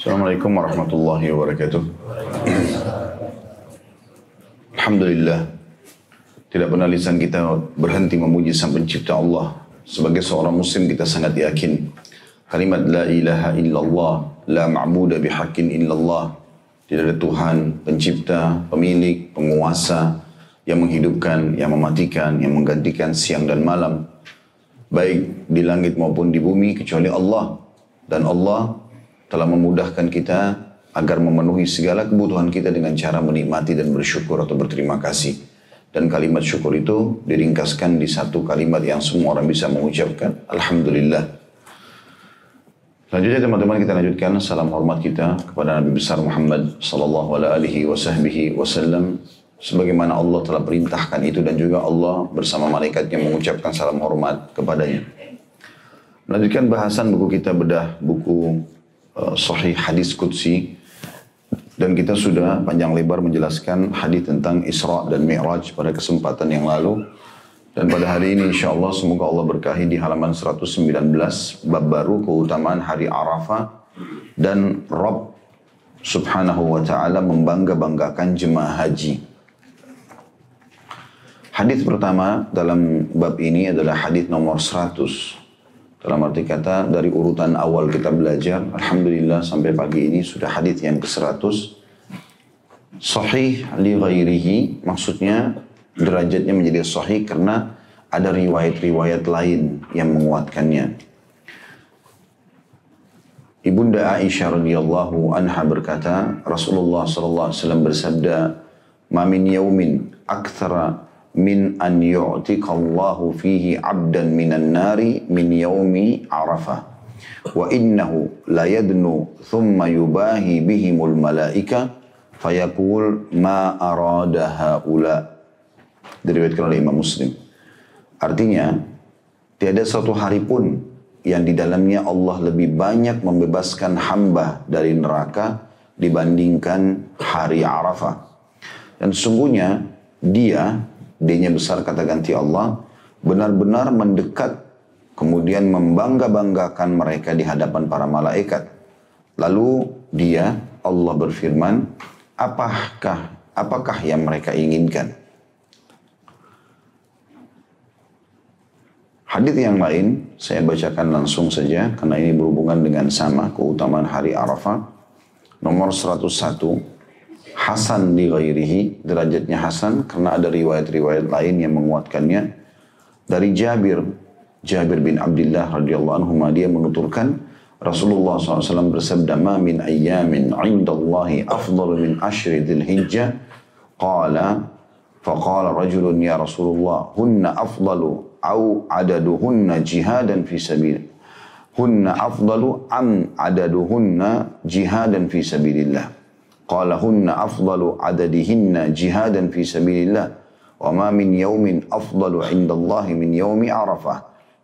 Assalamualaikum warahmatullahi wabarakatuh. Alhamdulillah. Tidak pernah lisan kita berhenti memuji sang pencipta Allah. Sebagai seorang muslim kita sangat yakin. Kalimat la ilaha illallah, la ma'budu bihaqqin illallah. Tidak ada Tuhan, pencipta, pemilik, penguasa, yang menghidupkan, yang mematikan, yang menggantikan siang dan malam. Baik di langit maupun di bumi kecuali Allah. Dan Allah telah memudahkan kita agar memenuhi segala kebutuhan kita dengan cara menikmati dan bersyukur atau berterima kasih. Dan kalimat syukur itu diringkaskan di satu kalimat yang semua orang bisa mengucapkan. Alhamdulillah. Selanjutnya teman-teman kita lanjutkan salam hormat kita kepada Nabi besar Muhammad sallallahu alaihi wasallam sebagaimana Allah telah perintahkan itu dan juga Allah bersama malaikatnya mengucapkan salam hormat kepadanya. Melanjutkan bahasan buku kita bedah buku Sahih Hadis Qudsi dan kita sudah panjang lebar menjelaskan hadis tentang Isra dan Mi'raj pada kesempatan yang lalu. Dan pada hari ini insya Allah semoga Allah berkahi di halaman 119 bab baru keutamaan hari Arafah dan Rob subhanahu wa ta'ala membangga-banggakan jemaah haji. Hadis pertama dalam bab ini adalah hadis nomor 100. Dalam arti kata dari urutan awal kita belajar, Alhamdulillah sampai pagi ini sudah hadis yang ke-100. Sahih li ghairihi maksudnya derajatnya menjadi sahih karena ada riwayat-riwayat lain yang menguatkannya. Ibunda Aisyah radhiyallahu anha berkata, Rasulullah sallallahu alaihi wasallam bersabda, "Ma min yaumin aktsara min an yu'tiqallahu fihi 'abdan minan nari min yaumi Arafah." Wa innahu la yadnu thumma yubahi bihimul malaika fayaqul ma arada haula diriwayatkan oleh Imam Muslim. Artinya, tiada satu hari pun yang di dalamnya Allah lebih banyak membebaskan hamba dari neraka dibandingkan hari Arafah. Dan sesungguhnya dia, dia besar kata ganti Allah, benar-benar mendekat kemudian membangga-banggakan mereka di hadapan para malaikat. Lalu dia, Allah berfirman, apakah apakah yang mereka inginkan? Hadis yang lain saya bacakan langsung saja karena ini berhubungan dengan sama keutamaan hari Arafah. Nomor 101 Hasan di ghairihi derajatnya Hasan karena ada riwayat-riwayat lain yang menguatkannya. Dari Jabir Jabir bin Abdullah radhiyallahu anhu dia menuturkan Rasulullah SAW bersabda ma min ayyamin indallahi afdalu min ashri dhil hijjah qala faqala rajulun ya Rasulullah hunna afdalu au adaduhunna jihadan fi sabil hunna afdalu am adaduhunna jihadan fi sabilillah قالهن أفضل عددهن جهادا في سبيل الله وما من يوم أفضل عند الله من يوم عرفة.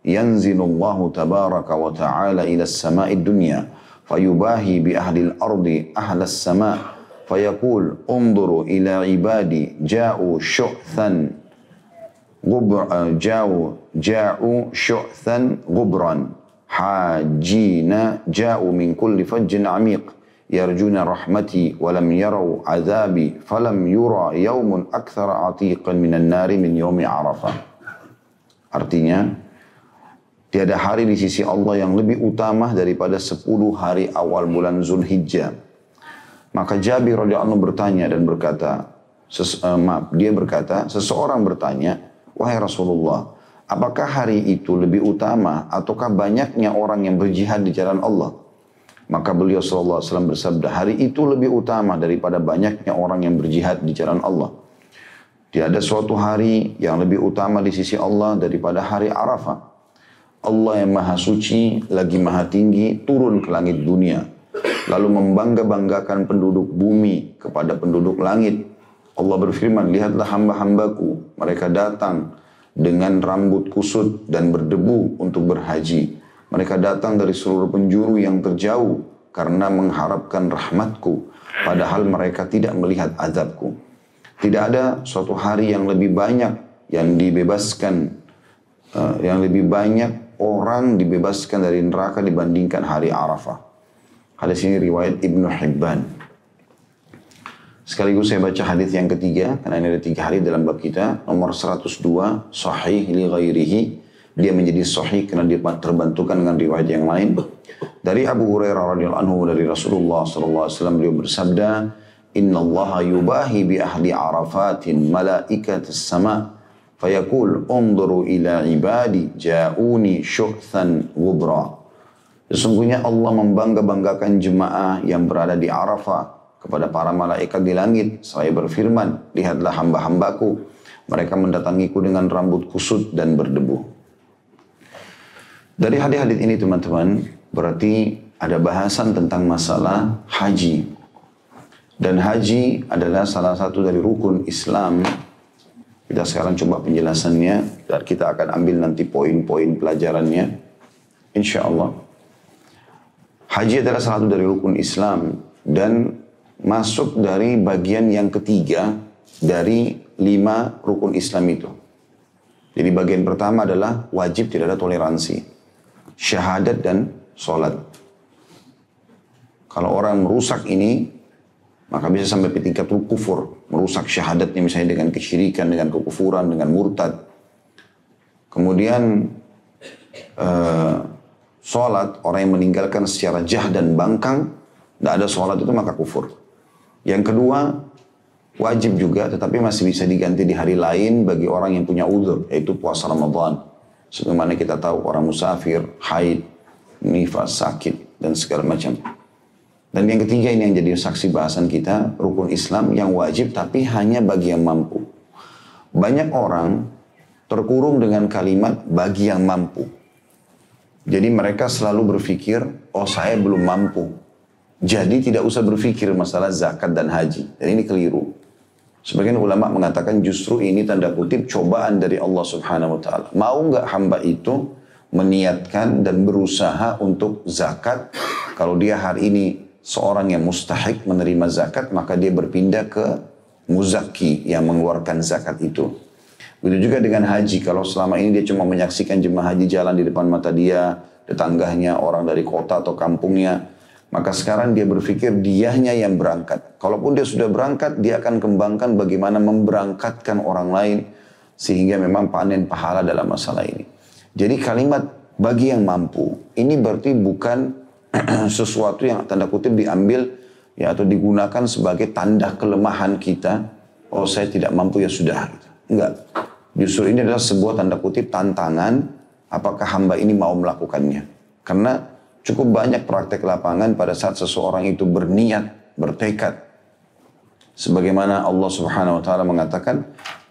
ينزل الله تبارك وتعالى إلى السماء الدنيا فيباهي بأهل الأرض أهل السماء فيقول انظروا إلى عبادي جاءوا شؤثا غبر جاءوا جاءوا شؤثا غبرا. حاجين جاءوا من كل فج عميق. yarjuna rahmati ولم يروا azabi falam yura yaumun أكثر atiqan minan النار min yaumi عرفة. Artinya, tiada hari di sisi Allah yang lebih utama daripada 10 hari awal bulan Zulhijjah. Maka Jabir radhiyallahu anhu bertanya dan berkata, ses, uh, maaf, dia berkata, seseorang bertanya, "Wahai Rasulullah, apakah hari itu lebih utama ataukah banyaknya orang yang berjihad di jalan Allah?" Maka beliau SAW bersabda, hari itu lebih utama daripada banyaknya orang yang berjihad di jalan Allah. Tidak ada suatu hari yang lebih utama di sisi Allah daripada hari Arafah. Allah yang maha suci, lagi maha tinggi, turun ke langit dunia. Lalu membangga-banggakan penduduk bumi kepada penduduk langit Allah berfirman, lihatlah hamba-hambaku, mereka datang dengan rambut kusut dan berdebu untuk berhaji. Mereka datang dari seluruh penjuru yang terjauh karena mengharapkan rahmatku, padahal mereka tidak melihat azabku. Tidak ada suatu hari yang lebih banyak yang dibebaskan, uh, yang lebih banyak orang dibebaskan dari neraka dibandingkan hari Arafah. Hadis ini riwayat Ibnu Hibban. Sekaligus saya baca hadis yang ketiga, karena ini ada tiga hadis dalam bab kita. Nomor 102, sahih li ghairihi. Dia menjadi sahih karena dia terbantukan dengan riwayat yang lain. Dari Abu Hurairah radhiyallahu anhu dari Rasulullah sallallahu alaihi wasallam beliau bersabda, "Inna Allah yubahi bi ahli Arafatin malaikat as-sama' fayaqul unzuru ila ibadi ja'uni syu'than gubra." Sesungguhnya Allah membangga-banggakan jemaah yang berada di Arafah kepada para malaikat di langit. Saya berfirman, lihatlah hamba-hambaku. Mereka mendatangiku dengan rambut kusut dan berdebu. Dari hadis-hadis ini teman-teman, berarti ada bahasan tentang masalah haji. Dan haji adalah salah satu dari rukun Islam. Kita sekarang coba penjelasannya dan kita akan ambil nanti poin-poin pelajarannya. Insya Allah. Haji adalah salah satu dari rukun Islam dan masuk dari bagian yang ketiga dari lima rukun Islam itu. Jadi bagian pertama adalah wajib tidak ada toleransi. Syahadat dan sholat. Kalau orang merusak ini, maka bisa sampai ke tingkat kufur. Merusak syahadatnya misalnya dengan kesyirikan, dengan kekufuran, dengan murtad. Kemudian uh, sholat, orang yang meninggalkan secara jah dan bangkang, tidak ada sholat itu maka kufur. Yang kedua, wajib juga tetapi masih bisa diganti di hari lain bagi orang yang punya uzur, yaitu puasa Ramadan. Sebagaimana kita tahu orang musafir, haid, nifas, sakit, dan segala macam. Dan yang ketiga ini yang jadi saksi bahasan kita, rukun Islam yang wajib tapi hanya bagi yang mampu. Banyak orang terkurung dengan kalimat bagi yang mampu. Jadi mereka selalu berpikir, oh saya belum mampu. Jadi tidak usah berpikir masalah zakat dan haji. Dan ini keliru. Sebagian ulama mengatakan justru ini tanda kutip cobaan dari Allah subhanahu wa ta'ala. Mau nggak hamba itu meniatkan dan berusaha untuk zakat. Kalau dia hari ini seorang yang mustahik menerima zakat, maka dia berpindah ke muzaki yang mengeluarkan zakat itu. Begitu juga dengan haji. Kalau selama ini dia cuma menyaksikan jemaah haji jalan di depan mata dia, tetangganya, orang dari kota atau kampungnya. Maka sekarang dia berpikir diahnya yang berangkat. Kalaupun dia sudah berangkat, dia akan kembangkan bagaimana memberangkatkan orang lain. Sehingga memang panen pahala dalam masalah ini. Jadi kalimat bagi yang mampu, ini berarti bukan sesuatu yang tanda kutip diambil ya atau digunakan sebagai tanda kelemahan kita. Oh saya tidak mampu ya sudah. Gitu. Enggak. Justru ini adalah sebuah tanda kutip tantangan apakah hamba ini mau melakukannya. Karena cukup banyak praktek lapangan pada saat seseorang itu berniat, bertekad. Sebagaimana Allah subhanahu wa ta'ala mengatakan,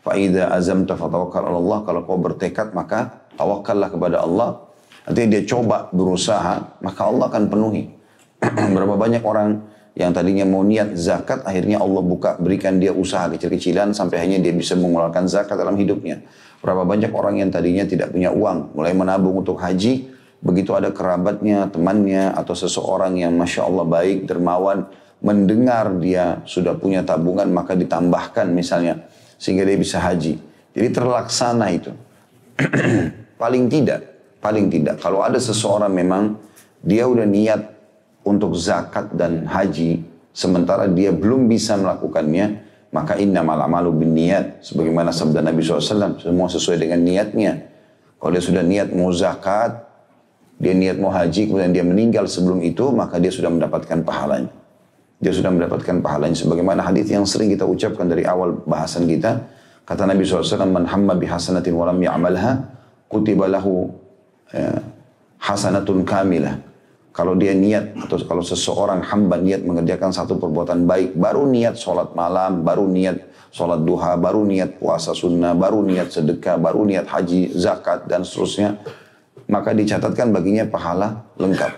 Fa'idha azamta fatawakkal Allah. Kalau kau bertekad maka tawakallah kepada Allah. Nanti dia coba berusaha, maka Allah akan penuhi. Berapa banyak orang yang tadinya mau niat zakat, akhirnya Allah buka, berikan dia usaha kecil-kecilan sampai hanya dia bisa mengeluarkan zakat dalam hidupnya. Berapa banyak orang yang tadinya tidak punya uang, mulai menabung untuk haji, begitu ada kerabatnya, temannya, atau seseorang yang Masya Allah baik, dermawan, mendengar dia sudah punya tabungan, maka ditambahkan misalnya, sehingga dia bisa haji. Jadi terlaksana itu. paling tidak, paling tidak. Kalau ada seseorang memang, dia udah niat untuk zakat dan haji, sementara dia belum bisa melakukannya, maka inna malamalu bin niat. Sebagaimana sabda Nabi SAW, semua sesuai dengan niatnya. Kalau dia sudah niat mau zakat, dia niat mau haji, kemudian dia meninggal sebelum itu, maka dia sudah mendapatkan pahalanya. Dia sudah mendapatkan pahalanya. Sebagaimana hadis yang sering kita ucapkan dari awal bahasan kita, kata Nabi SAW, Man hamma bihasanatin walam ya'amalha, kutiba lahu ya, hasanatun kamilah. Kalau dia niat atau kalau seseorang hamba niat mengerjakan satu perbuatan baik, baru niat sholat malam, baru niat sholat duha, baru niat puasa sunnah, baru niat sedekah, baru niat haji, zakat, dan seterusnya, maka dicatatkan baginya pahala lengkap.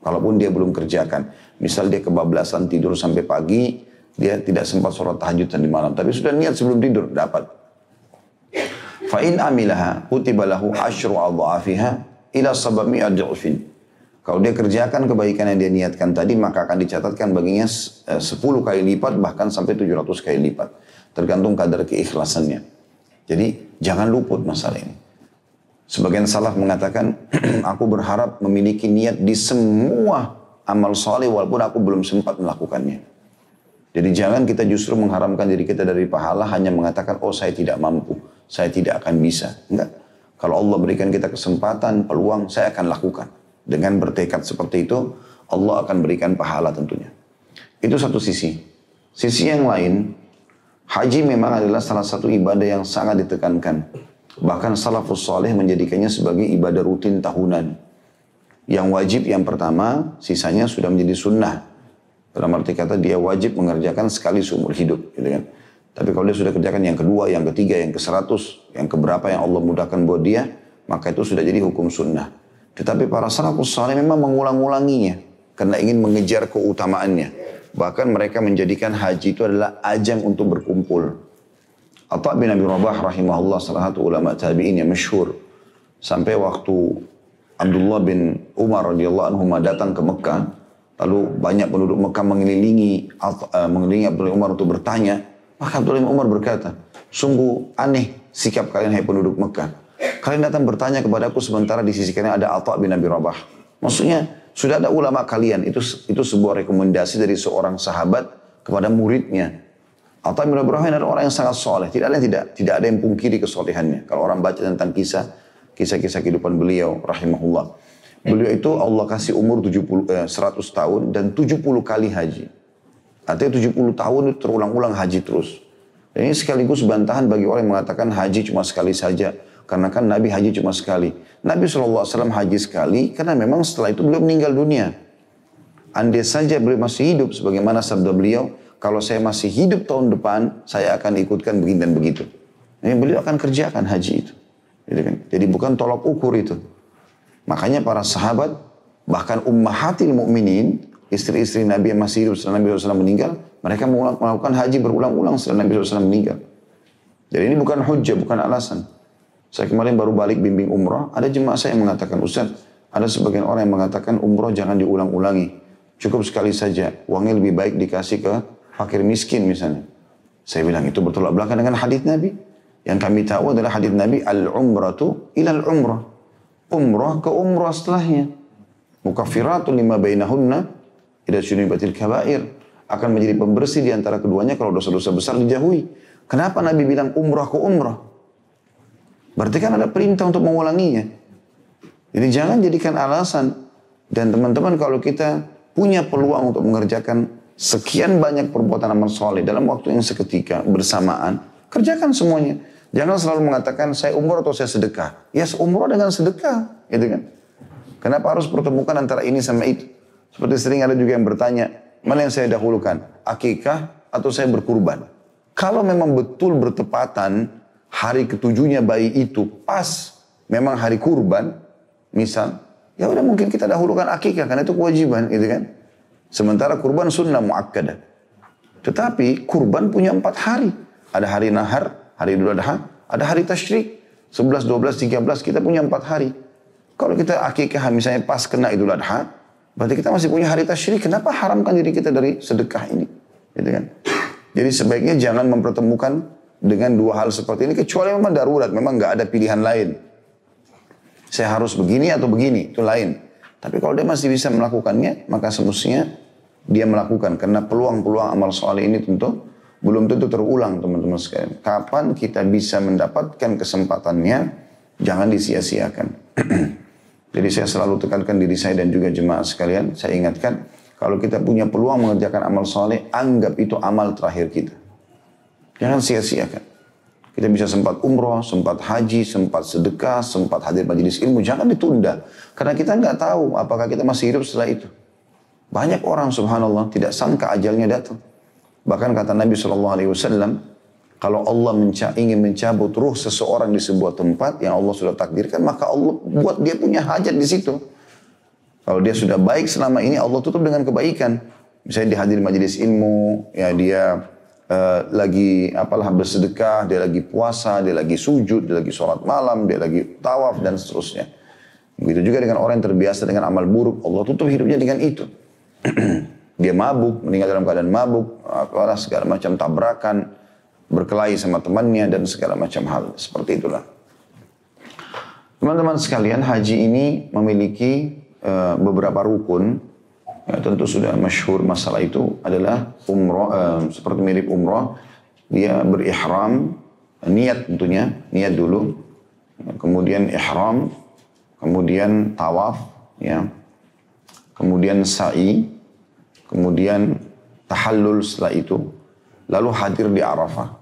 Kalaupun dia belum kerjakan. Misal dia kebablasan tidur sampai pagi, dia tidak sempat sholat tahajud di malam. Tapi sudah niat sebelum tidur, dapat. Fa'in amilaha kutibalahu ashru al-dha'afiha ila sabami ad-du'fin. Kalau dia kerjakan kebaikan yang dia niatkan tadi, maka akan dicatatkan baginya 10 eh, kali lipat, bahkan sampai 700 kali lipat. Tergantung kadar keikhlasannya. Jadi jangan luput masalah ini. Sebagian salaf mengatakan, aku berharap memiliki niat di semua amal soleh walaupun aku belum sempat melakukannya. Jadi jangan kita justru mengharamkan diri kita dari pahala hanya mengatakan, oh saya tidak mampu, saya tidak akan bisa. Enggak. Kalau Allah berikan kita kesempatan, peluang, saya akan lakukan. Dengan bertekad seperti itu, Allah akan berikan pahala tentunya. Itu satu sisi. Sisi yang lain, haji memang adalah salah satu ibadah yang sangat ditekankan. Bahkan salafus soleh menjadikannya sebagai ibadah rutin tahunan. Yang wajib yang pertama, sisanya sudah menjadi sunnah. Dalam arti kata dia wajib mengerjakan sekali seumur hidup. Gitu kan. Tapi kalau dia sudah kerjakan yang kedua, yang ketiga, yang ke seratus, yang keberapa yang Allah mudahkan buat dia, maka itu sudah jadi hukum sunnah. Tetapi para salafus saleh memang mengulang-ulanginya karena ingin mengejar keutamaannya. Bahkan mereka menjadikan haji itu adalah ajang untuk berkumpul. Atta bin Abi Rabah rahimahullah salah satu ulama tabi'in yang masyhur. Sampai waktu Abdullah bin Umar radhiyallahu anhu datang ke Mekah, Lalu banyak penduduk Mekah mengelilingi, uh, mengelilingi Abdullah Umar untuk bertanya. Maka Abdullah Umar berkata, sungguh aneh sikap kalian hai penduduk Mekah. Kalian datang bertanya kepada aku sementara di sisi kalian ada Atta bin Abi Rabah. Maksudnya sudah ada ulama kalian. Itu itu sebuah rekomendasi dari seorang sahabat kepada muridnya. Bin Abi Rabah adalah orang yang sangat soleh. Tidak ada yang tidak tidak ada yang pungkiri kesolehannya. Kalau orang baca tentang kisah kisah-kisah kehidupan beliau rahimahullah. Beliau itu Allah kasih umur 70, eh, 100 tahun dan 70 kali haji. Artinya 70 tahun itu terulang-ulang haji terus. Dan ini sekaligus bantahan bagi orang yang mengatakan haji cuma sekali saja. Karena kan Nabi haji cuma sekali. Nabi SAW haji sekali karena memang setelah itu beliau meninggal dunia. Andai saja beliau masih hidup sebagaimana sabda beliau, kalau saya masih hidup tahun depan, saya akan ikutkan begini dan begitu. Ini beliau akan kerjakan haji itu. Gitu kan? Jadi bukan tolak ukur itu. Makanya para sahabat, bahkan ummahatil mukminin, istri-istri Nabi yang masih hidup setelah Nabi SAW meninggal, mereka melakukan haji berulang-ulang setelah Nabi SAW meninggal. Jadi ini bukan hujah, bukan alasan. Saya kemarin baru balik bimbing umrah, ada jemaah saya yang mengatakan, Ustaz, ada sebagian orang yang mengatakan umrah jangan diulang-ulangi. Cukup sekali saja, uangnya lebih baik dikasih ke fakir miskin misalnya. Saya bilang itu bertolak belakang dengan hadis Nabi. Yang kami tahu adalah hadis Nabi, al-umratu ilal umrah umrah ke umrah setelahnya. Mukaffiratun lima bainahunna idza syunibatil kabair akan menjadi pembersih di antara keduanya kalau dosa-dosa besar dijauhi. Kenapa Nabi bilang umrah ke umrah? Berarti kan ada perintah untuk mengulanginya. Jadi jangan jadikan alasan dan teman-teman kalau kita punya peluang untuk mengerjakan sekian banyak perbuatan amal soleh dalam waktu yang seketika bersamaan, kerjakan semuanya. Jangan selalu mengatakan saya umur atau saya sedekah. Ya umur dengan sedekah, gitu kan. Kenapa harus pertemukan antara ini sama itu? Seperti sering ada juga yang bertanya, mana yang saya dahulukan? Akikah atau saya berkurban? Kalau memang betul bertepatan hari ketujuhnya bayi itu pas memang hari kurban, misal, ya udah mungkin kita dahulukan akikah karena itu kewajiban, gitu kan. Sementara kurban sunnah muakkadah. Tetapi kurban punya empat hari. Ada hari nahar, hari Idul Adha, ada hari tasyrik. 11, 12, 13 kita punya empat hari. Kalau kita akikah misalnya pas kena Idul Adha, berarti kita masih punya hari tasyrik. Kenapa haramkan diri kita dari sedekah ini? Gitu kan? Jadi sebaiknya jangan mempertemukan dengan dua hal seperti ini kecuali memang darurat, memang nggak ada pilihan lain. Saya harus begini atau begini, itu lain. Tapi kalau dia masih bisa melakukannya, maka semestinya dia melakukan karena peluang-peluang amal soleh ini tentu belum tentu terulang teman-teman sekalian. Kapan kita bisa mendapatkan kesempatannya, jangan disia-siakan. Jadi saya selalu tekankan diri saya dan juga jemaah sekalian, saya ingatkan, kalau kita punya peluang mengerjakan amal soleh, anggap itu amal terakhir kita. Jangan sia-siakan. Kita bisa sempat umroh, sempat haji, sempat sedekah, sempat hadir majelis ilmu. Jangan ditunda. Karena kita nggak tahu apakah kita masih hidup setelah itu. Banyak orang subhanallah tidak sangka ajalnya datang. Bahkan kata Nabi Wasallam, kalau Allah menca ingin mencabut ruh seseorang di sebuah tempat yang Allah sudah takdirkan, maka Allah buat dia punya hajat di situ. Kalau dia sudah baik selama ini, Allah tutup dengan kebaikan. Misalnya dihadiri majelis ilmu, ya dia uh, lagi apalah bersedekah, dia lagi puasa, dia lagi sujud, dia lagi sholat malam, dia lagi tawaf dan seterusnya. Begitu juga dengan orang yang terbiasa dengan amal buruk, Allah tutup hidupnya dengan itu. dia mabuk, meninggal dalam keadaan mabuk, apalah segala macam tabrakan, berkelahi sama temannya dan segala macam hal seperti itulah. Teman-teman sekalian, haji ini memiliki uh, beberapa rukun Ya, tentu sudah masyhur masalah itu adalah umroh, eh, seperti mirip umroh. Dia berihram, niat tentunya, niat dulu. Kemudian ihram, kemudian tawaf, ya. Kemudian sa'i, kemudian tahallul setelah itu, lalu hadir di Arafah.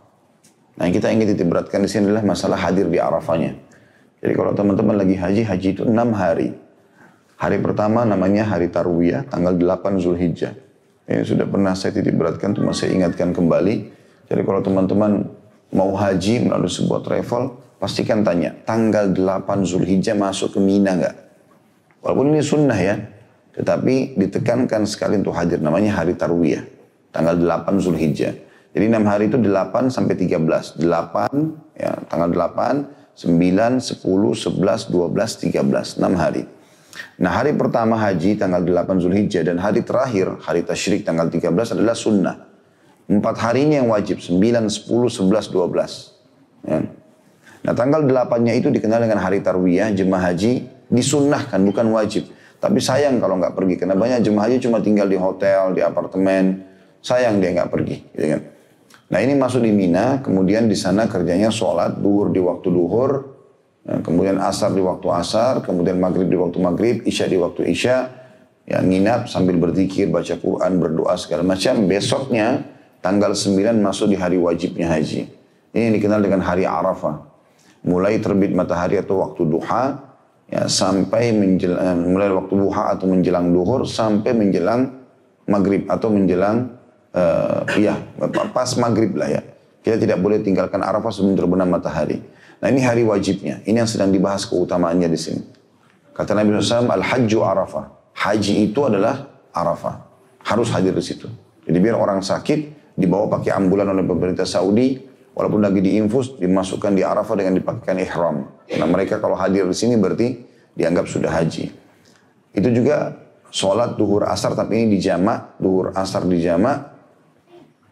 Nah yang kita ingin beratkan di sini adalah masalah hadir di Arafahnya. Jadi kalau teman-teman lagi haji, haji itu enam hari. Hari pertama namanya hari Tarwiyah, tanggal 8 Zulhijjah. Ini sudah pernah saya titip beratkan, cuma saya ingatkan kembali. Jadi kalau teman-teman mau haji melalui sebuah travel, pastikan tanya, tanggal 8 Zulhijjah masuk ke Mina nggak? Walaupun ini sunnah ya, tetapi ditekankan sekali untuk hadir, namanya hari Tarwiyah. Tanggal 8 Zulhijjah. Jadi 6 hari itu 8 sampai 13. 8, ya, tanggal 8, 9, 10, 11, 12, 13. 6 hari. Nah hari pertama haji tanggal 8 Zulhijjah dan hari terakhir hari tasyrik tanggal 13 adalah sunnah. Empat hari ini yang wajib, 9, 10, 11, 12. Ya. Nah tanggal 8-nya itu dikenal dengan hari tarwiyah, jemaah haji disunnahkan, bukan wajib. Tapi sayang kalau nggak pergi, karena banyak jemaah haji cuma tinggal di hotel, di apartemen. Sayang dia nggak pergi. Gitu kan. Nah ini masuk di Mina, kemudian di sana kerjanya sholat duhur di waktu duhur, Ya, kemudian asar di waktu asar, kemudian maghrib di waktu maghrib, isya di waktu isya, ya nginap sambil berzikir, baca Quran, berdoa segala macam. Besoknya tanggal 9 masuk di hari wajibnya haji. Ini dikenal dengan hari Arafah. Mulai terbit matahari atau waktu duha, ya sampai menjelang, eh, mulai waktu duha atau menjelang duhur sampai menjelang maghrib atau menjelang uh, ya pas maghrib lah ya. Kita tidak boleh tinggalkan Arafah sebelum terbenam matahari. Nah ini hari wajibnya. Ini yang sedang dibahas keutamaannya di sini. Kata Nabi SAW, Al-Hajju Arafah. Haji itu adalah Arafah. Harus hadir di situ. Jadi biar orang sakit dibawa pakai ambulan oleh pemerintah Saudi, walaupun lagi diinfus, dimasukkan di Arafah dengan dipakaikan ihram. Karena mereka kalau hadir di sini berarti dianggap sudah haji. Itu juga sholat duhur asar, tapi ini di jama, duhur asar di jama,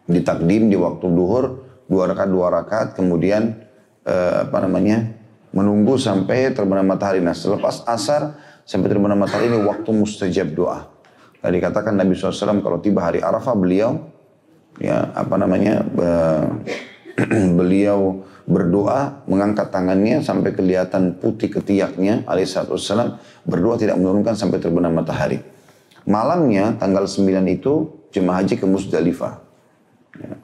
ditakdim di waktu duhur, dua rakaat dua rakaat, kemudian uh, apa namanya menunggu sampai terbenam matahari. Nah selepas asar sampai terbenam matahari ini waktu mustajab doa. Tadi dikatakan Nabi SAW kalau tiba hari Arafah beliau ya apa namanya beliau berdoa mengangkat tangannya sampai kelihatan putih ketiaknya alaihissalam berdoa tidak menurunkan sampai terbenam matahari. Malamnya tanggal 9 itu jemaah haji ke Musdalifah.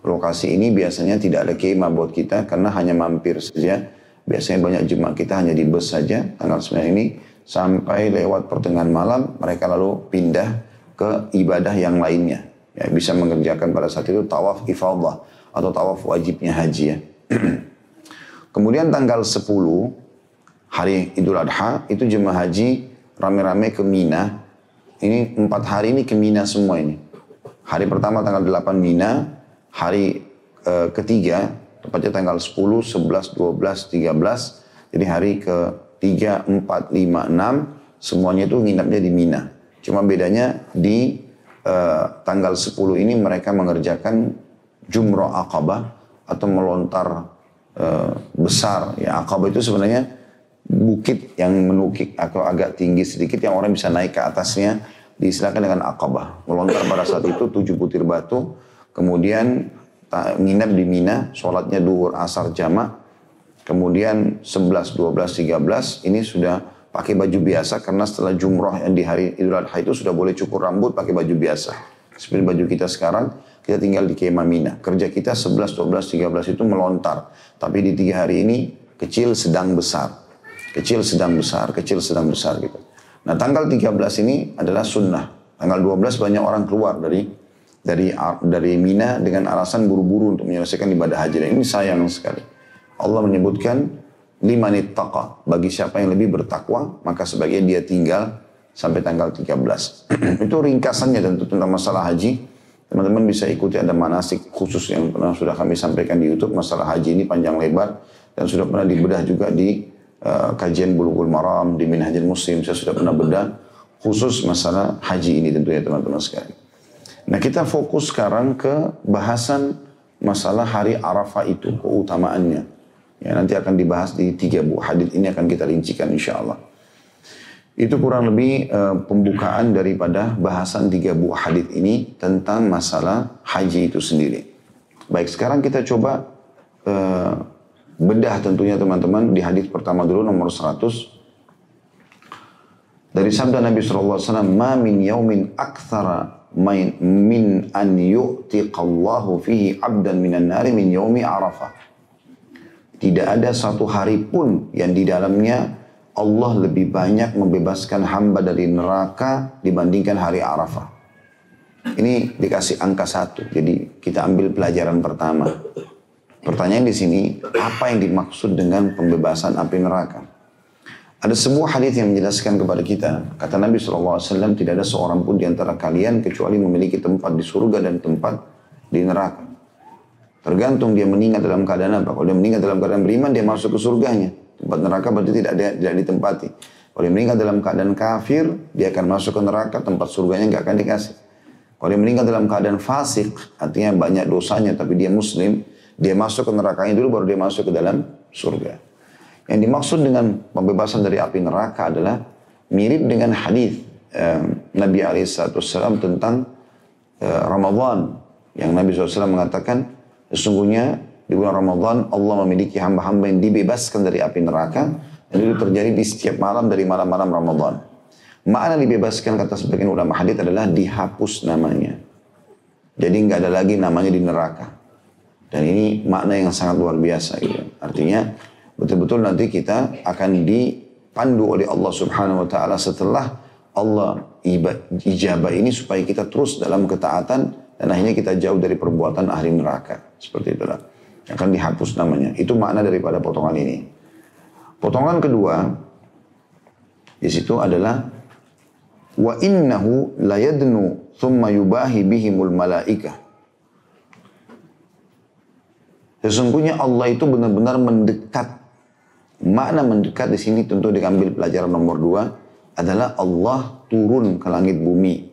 Lokasi ini biasanya tidak ada kemah buat kita karena hanya mampir saja. Biasanya banyak jemaah kita hanya di bus saja tanggal 9 ini sampai lewat pertengahan malam mereka lalu pindah ke ibadah yang lainnya. Ya, bisa mengerjakan pada saat itu tawaf ifadah atau tawaf wajibnya haji ya. Kemudian tanggal 10 hari Idul Adha itu jemaah haji rame-rame ke Mina. Ini empat hari ini ke Mina semua ini. Hari pertama tanggal 8 Mina, hari uh, ketiga, tepatnya tanggal 10, 11, 12, 13. Jadi hari ke 3, 4, 5, 6, semuanya itu nginapnya di Mina. Cuma bedanya di uh, tanggal 10 ini mereka mengerjakan jumroh akabah atau melontar uh, besar. Ya akabah itu sebenarnya bukit yang menukik atau agak tinggi sedikit yang orang bisa naik ke atasnya diistilahkan dengan akabah. Melontar pada saat itu tujuh butir batu Kemudian nginap di Mina, sholatnya duhur asar jama. Kemudian 11, 12, 13 ini sudah pakai baju biasa karena setelah jumroh yang di hari Idul Adha itu sudah boleh cukur rambut pakai baju biasa. Seperti baju kita sekarang, kita tinggal di kemah Mina. Kerja kita 11, 12, 13 itu melontar. Tapi di tiga hari ini kecil, sedang, besar. Kecil, sedang, besar, kecil, sedang, besar gitu. Nah tanggal 13 ini adalah sunnah. Tanggal 12 banyak orang keluar dari dari dari Mina dengan alasan buru-buru untuk menyelesaikan ibadah haji. Dan ini sayang sekali. Allah menyebutkan lima nittaqa. Bagi siapa yang lebih bertakwa, maka sebagian dia tinggal sampai tanggal 13. Itu ringkasannya tentu tentang masalah haji. Teman-teman bisa ikuti ada manasik khusus yang pernah sudah kami sampaikan di YouTube. Masalah haji ini panjang lebar. Dan sudah pernah dibedah juga di uh, kajian Bulughul Maram, di Minhajul Muslim. Saya sudah pernah bedah khusus masalah haji ini tentunya teman-teman sekalian. Nah kita fokus sekarang ke bahasan masalah hari Arafah itu, keutamaannya. Ya, nanti akan dibahas di tiga buah hadis ini akan kita rincikan insya Allah. Itu kurang lebih uh, pembukaan daripada bahasan tiga buah hadis ini tentang masalah haji itu sendiri. Baik, sekarang kita coba uh, bedah tentunya teman-teman di hadis pertama dulu nomor 100. Dari sabda Nabi SAW, Ma min yaumin akthara min an yu'tiqallahu fihi abdan minan nari min yaumi arafah. Tidak ada satu hari pun yang di dalamnya Allah lebih banyak membebaskan hamba dari neraka dibandingkan hari Arafah. Ini dikasih angka satu, jadi kita ambil pelajaran pertama. Pertanyaan di sini, apa yang dimaksud dengan pembebasan api neraka? Ada sebuah hadis yang menjelaskan kepada kita, kata Nabi SAW, tidak ada seorang pun di antara kalian kecuali memiliki tempat di surga dan tempat di neraka. Tergantung dia meninggal dalam keadaan apa. Kalau dia meninggal dalam keadaan beriman, dia masuk ke surganya. Tempat neraka berarti tidak ada, tidak ditempati. Kalau dia meninggal dalam keadaan kafir, dia akan masuk ke neraka, tempat surganya nggak akan dikasih. Kalau dia meninggal dalam keadaan fasik, artinya banyak dosanya, tapi dia muslim, dia masuk ke nerakanya dulu, baru dia masuk ke dalam surga. Yang dimaksud dengan pembebasan dari api neraka adalah mirip dengan hadis eh, Nabi Alaihissalam tentang eh, Ramadan yang Nabi SAW mengatakan Sesungguhnya di bulan Ramadan Allah memiliki hamba-hamba yang dibebaskan dari api neraka dan itu terjadi di setiap malam dari malam-malam Ramadan. Makna dibebaskan kata sebagian ulama hadis adalah dihapus namanya. Jadi nggak ada lagi namanya di neraka. Dan ini makna yang sangat luar biasa gitu. Artinya betul-betul nanti kita akan dipandu oleh Allah Subhanahu wa taala setelah Allah ijabah ini supaya kita terus dalam ketaatan dan akhirnya kita jauh dari perbuatan ahli neraka. Seperti itulah. Akan dihapus namanya. Itu makna daripada potongan ini. Potongan kedua, di situ adalah wa innahu layadnu thumma yubahi bihimul malaika. Sesungguhnya Allah itu benar-benar mendekat. Makna mendekat di sini tentu diambil pelajaran nomor dua adalah Allah turun ke langit bumi.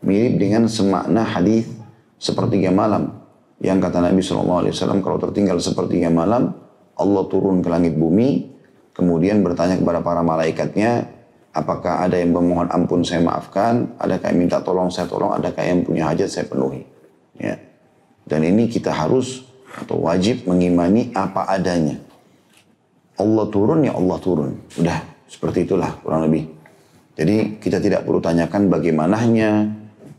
Mirip dengan semakna hadis sepertiga malam. Yang kata Nabi SAW, kalau tertinggal sepertiga malam, Allah turun ke langit bumi, kemudian bertanya kepada para malaikatnya, apakah ada yang memohon ampun saya maafkan, adakah yang minta tolong saya tolong, adakah yang punya hajat saya penuhi. Ya. Dan ini kita harus atau wajib mengimani apa adanya. Allah turun ya Allah turun. Udah seperti itulah kurang lebih. Jadi kita tidak perlu tanyakan bagaimananya,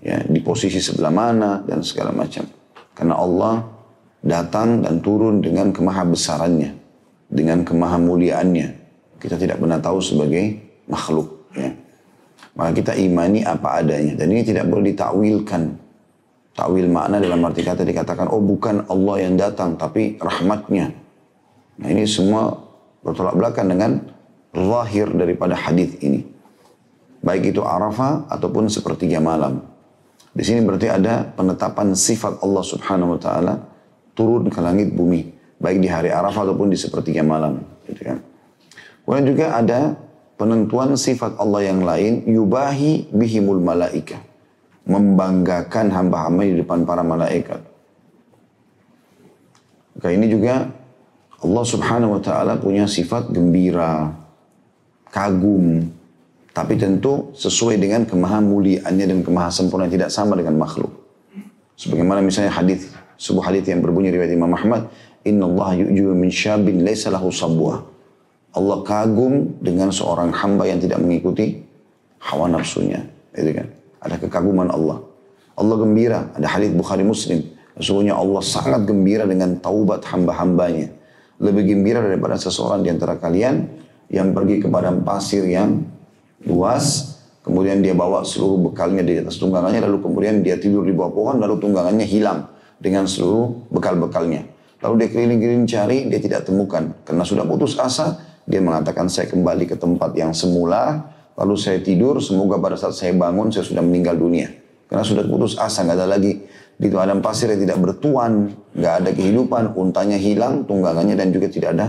ya di posisi sebelah mana dan segala macam. Karena Allah datang dan turun dengan kemahabesarannya, dengan kemahamuliaannya. Kita tidak pernah tahu sebagai makhluk. Ya. Maka kita imani apa adanya. Dan ini tidak boleh ditakwilkan. Takwil makna dalam arti kata dikatakan, oh bukan Allah yang datang, tapi rahmatnya. Nah ini semua bertolak belakang dengan lahir daripada hadis ini. Baik itu Arafah ataupun sepertiga malam. Di sini berarti ada penetapan sifat Allah Subhanahu wa taala turun ke langit bumi, baik di hari Arafah ataupun di sepertiga malam, gitu kan. Kemudian juga ada penentuan sifat Allah yang lain yubahi bihimul malaika membanggakan hamba-hamba di depan para malaikat. Maka ini juga Allah Subhanahu wa taala punya sifat gembira, kagum, tapi tentu sesuai dengan kemahamuliaannya dan kemahasempurnaan tidak sama dengan makhluk. Sebagaimana misalnya hadis sebuah hadis yang berbunyi riwayat Imam Ahmad, Inna Allah yu'jubu min syabin lahu sabwa. Allah kagum dengan seorang hamba yang tidak mengikuti hawa nafsunya. Itu kan. Ada kekaguman Allah. Allah gembira. Ada hadis Bukhari Muslim. Sesungguhnya Allah sangat gembira dengan taubat hamba-hambanya. Lebih gembira daripada seseorang di antara kalian yang pergi ke padang pasir yang luas, kemudian dia bawa seluruh bekalnya di atas tunggangannya, lalu kemudian dia tidur di bawah pohon, lalu tunggangannya hilang dengan seluruh bekal-bekalnya. Lalu dia keliling-keliling cari, dia tidak temukan. Karena sudah putus asa, dia mengatakan saya kembali ke tempat yang semula, lalu saya tidur, semoga pada saat saya bangun saya sudah meninggal dunia. Karena sudah putus asa, nggak ada lagi di padang pasir yang tidak bertuan, nggak ada kehidupan, untanya hilang, tunggangannya dan juga tidak ada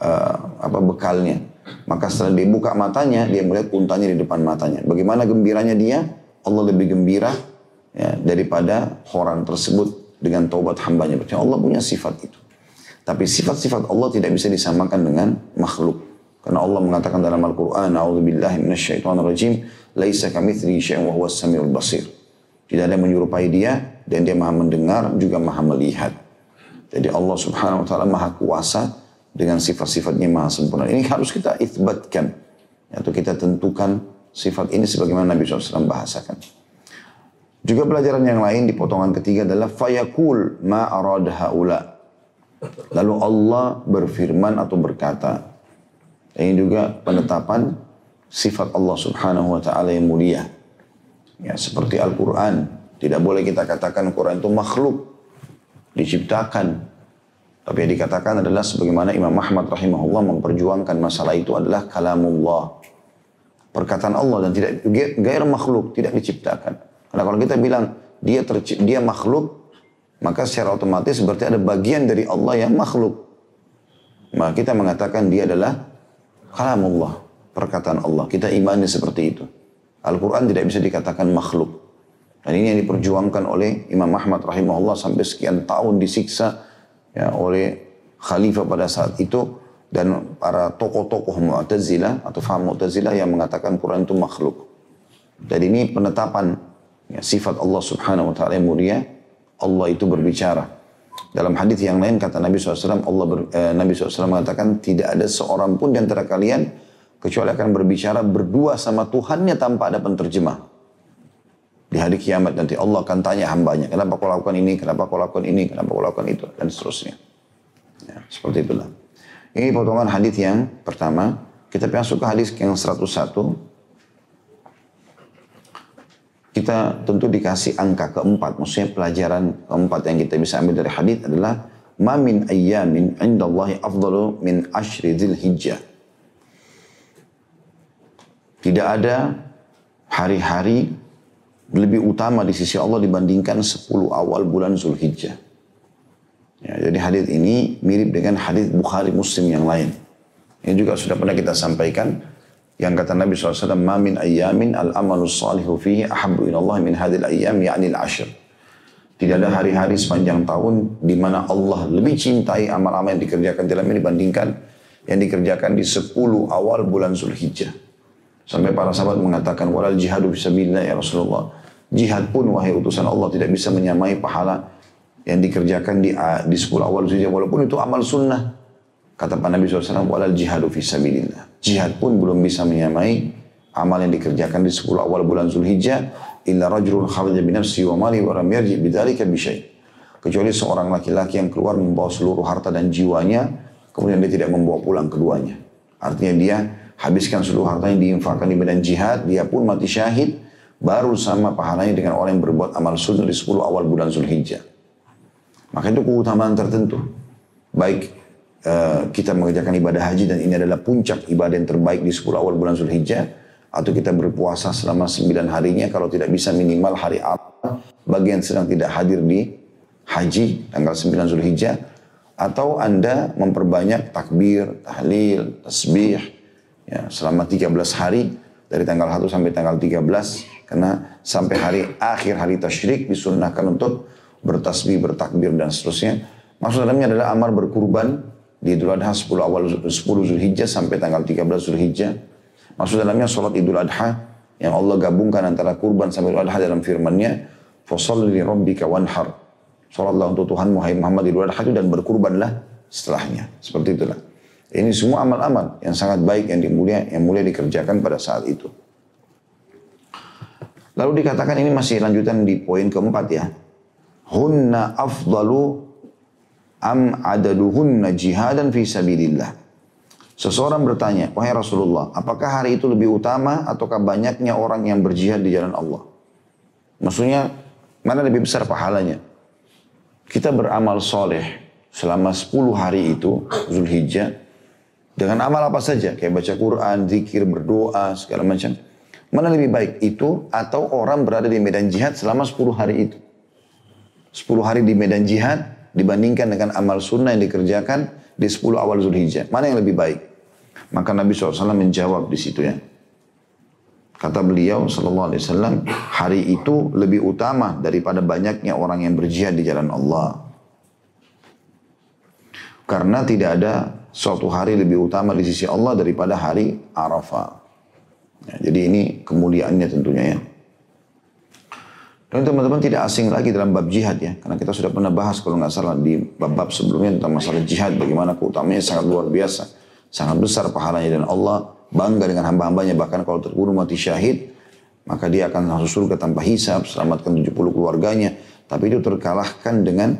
uh, apa bekalnya. Maka setelah dia buka matanya, dia melihat untanya di depan matanya. Bagaimana gembiranya dia? Allah lebih gembira ya, daripada orang tersebut dengan taubat hambanya. Berarti Allah punya sifat itu. Tapi sifat-sifat Allah tidak bisa disamakan dengan makhluk. Karena Allah mengatakan dalam Al-Quran, A'udzubillahi minasyaitonirrajim, laisa kamitsli syai'un wa samiul basir. Tidak ada yang menyerupai dia dan dia maha mendengar juga maha melihat. Jadi Allah Subhanahu wa taala maha kuasa dengan sifat-sifatnya maha sempurna. Ini harus kita itsbatkan atau kita tentukan sifat ini sebagaimana Nabi SAW bahasakan. Juga pelajaran yang lain di potongan ketiga adalah fayakul ma arad haula. Lalu Allah berfirman atau berkata, ini juga penetapan sifat Allah subhanahu wa ta'ala yang mulia. Ya, seperti Al-Quran. Tidak boleh kita katakan Al-Quran itu makhluk. Diciptakan. Tapi yang dikatakan adalah sebagaimana Imam Ahmad rahimahullah memperjuangkan masalah itu adalah kalamullah. Perkataan Allah dan tidak gair makhluk, tidak diciptakan. Karena kalau kita bilang dia dia makhluk, maka secara otomatis berarti ada bagian dari Allah yang makhluk. Maka kita mengatakan dia adalah kalamullah, perkataan Allah. Kita imani seperti itu. Al-Quran tidak bisa dikatakan makhluk. Dan ini yang diperjuangkan oleh Imam Ahmad rahimahullah sampai sekian tahun disiksa ya, oleh khalifah pada saat itu dan para tokoh-tokoh Mu'tazilah atau faham Mu'tazilah yang mengatakan Quran itu makhluk. Dan ini penetapan ya, sifat Allah Subhanahu wa taala yang mulia, Allah itu berbicara. Dalam hadis yang lain kata Nabi SAW, Allah ber, eh, Nabi SAW mengatakan tidak ada seorang pun di antara kalian kecuali akan berbicara berdua sama Tuhannya tanpa ada penterjemah. Di hari kiamat nanti Allah akan tanya hambanya, kenapa kau lakukan ini, kenapa kau lakukan ini, kenapa kau lakukan itu, dan seterusnya. Ya, seperti itulah. Ini potongan hadis yang pertama. Kita masuk ke hadis yang 101 kita tentu dikasih angka keempat, maksudnya pelajaran keempat yang kita bisa ambil dari hadis adalah ma min ayyamin indallahi afdalu min ashri hijjah. Tidak ada hari-hari lebih utama di sisi Allah dibandingkan 10 awal bulan Zulhijjah. Ya, jadi hadis ini mirip dengan hadis Bukhari Muslim yang lain. Ini juga sudah pernah kita sampaikan yang kata Nabi SAW, Ma min ayyamin al-amalu salihu fihi ahabu ilallah min hadil ayyam ya'ni al-ashr. Tidak ada hari-hari sepanjang tahun di mana Allah lebih cintai amal-amal yang dikerjakan dalam ini dibandingkan yang dikerjakan di 10 awal bulan Zulhijjah. Sampai para sahabat mengatakan, walal jihadu fisabilillah ya Rasulullah. Jihad pun wahai utusan Allah tidak bisa menyamai pahala yang dikerjakan di, di 10 awal Zulhijjah. Walaupun itu amal sunnah. Kata Pak Nabi SAW, walal jihadu fisabilillah. Jihad pun belum bisa menyamai amal yang dikerjakan di 10 awal bulan Zulhijjah. Illa rajulun kharaja binafsi wa mali wa ram yarji bidzalika bisyai. Kecuali seorang laki-laki yang keluar membawa seluruh harta dan jiwanya, kemudian dia tidak membawa pulang keduanya. Artinya dia habiskan seluruh harta yang diinfakkan di medan jihad, dia pun mati syahid, baru sama pahalanya dengan orang yang berbuat amal sunnah di 10 awal bulan Zulhijjah. Maka itu keutamaan tertentu. Baik Eh, kita mengerjakan ibadah haji dan ini adalah puncak ibadah yang terbaik di 10 awal bulan Zulhijjah atau kita berpuasa selama 9 harinya kalau tidak bisa minimal hari Arafah bagi yang sedang tidak hadir di haji tanggal 9 Zulhijjah atau Anda memperbanyak takbir, tahlil, tasbih ya, selama 13 hari dari tanggal 1 sampai tanggal 13 karena sampai hari akhir hari tasyrik disunnahkan untuk bertasbih, bertakbir dan seterusnya. Maksud dalamnya adalah amar berkurban di Idul Adha 10 awal 10 Zulhijjah sampai tanggal 13 Zulhijjah. Maksud dalamnya sholat Idul Adha yang Allah gabungkan antara kurban sampai Idul Adha dalam firman-Nya, "Fasalli li rabbika wanhar." Salatlah untuk Tuhan Muhammad Muhammad Idul Adha itu dan berkurbanlah setelahnya. Seperti itulah. Ini semua amal-amal yang sangat baik yang dimulia yang mulia dikerjakan pada saat itu. Lalu dikatakan ini masih lanjutan di poin keempat ya. Hunna afdalu am adaduhunna jihadan fi sabilillah. Seseorang bertanya, wahai Rasulullah, apakah hari itu lebih utama ataukah banyaknya orang yang berjihad di jalan Allah? Maksudnya, mana lebih besar pahalanya? Kita beramal soleh selama 10 hari itu, Zulhijjah, dengan amal apa saja, kayak baca Quran, zikir, berdoa, segala macam. Mana lebih baik itu atau orang berada di medan jihad selama 10 hari itu? 10 hari di medan jihad dibandingkan dengan amal sunnah yang dikerjakan di 10 awal Zulhijjah. Mana yang lebih baik? Maka Nabi SAW menjawab di situ ya. Kata beliau Sallallahu Alaihi Wasallam, hari itu lebih utama daripada banyaknya orang yang berjihad di jalan Allah. Karena tidak ada suatu hari lebih utama di sisi Allah daripada hari Arafah. Ya, jadi ini kemuliaannya tentunya ya. Dan teman-teman tidak asing lagi dalam bab jihad ya. Karena kita sudah pernah bahas kalau nggak salah di bab-bab sebelumnya tentang masalah jihad. Bagaimana keutamanya sangat luar biasa. Sangat besar pahalanya. Dan Allah bangga dengan hamba-hambanya. Bahkan kalau terbunuh mati syahid. Maka dia akan masuk surga tanpa hisab. Selamatkan 70 keluarganya. Tapi itu terkalahkan dengan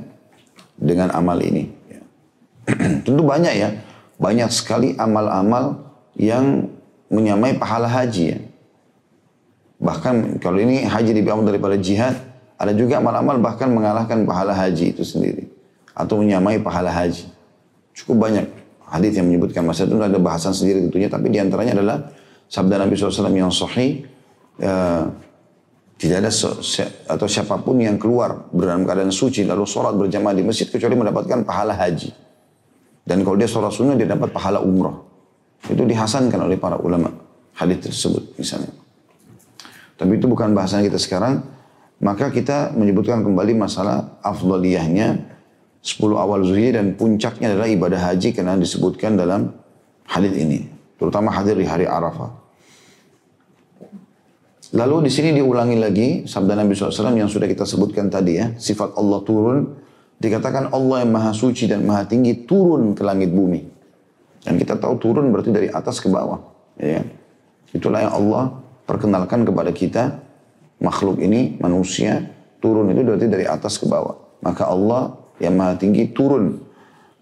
dengan amal ini. Tentu banyak ya. Banyak sekali amal-amal yang menyamai pahala haji ya. Bahkan kalau ini haji lebih amal daripada jihad, ada juga amal-amal bahkan mengalahkan pahala haji itu sendiri. Atau menyamai pahala haji. Cukup banyak hadis yang menyebutkan masa itu ada bahasan sendiri tentunya, tapi di antaranya adalah sabda Nabi SAW yang sahih, uh, tidak ada atau siapa pun yang keluar dalam keadaan suci lalu sholat berjamaah di masjid kecuali mendapatkan pahala haji. Dan kalau dia sholat sunnah dia dapat pahala umrah. Itu dihasankan oleh para ulama hadis tersebut misalnya. Tapi itu bukan bahasan kita sekarang. Maka kita menyebutkan kembali masalah afdaliyahnya 10 awal Zulhijjah dan puncaknya adalah ibadah haji karena disebutkan dalam hadis ini. Terutama hadir di hari Arafah. Lalu di sini diulangi lagi sabda Nabi SAW yang sudah kita sebutkan tadi ya. Sifat Allah turun. Dikatakan Allah yang maha suci dan maha tinggi turun ke langit bumi. Dan kita tahu turun berarti dari atas ke bawah. Ya. Itulah yang Allah perkenalkan kepada kita makhluk ini manusia turun itu berarti dari atas ke bawah. Maka Allah yang maha tinggi turun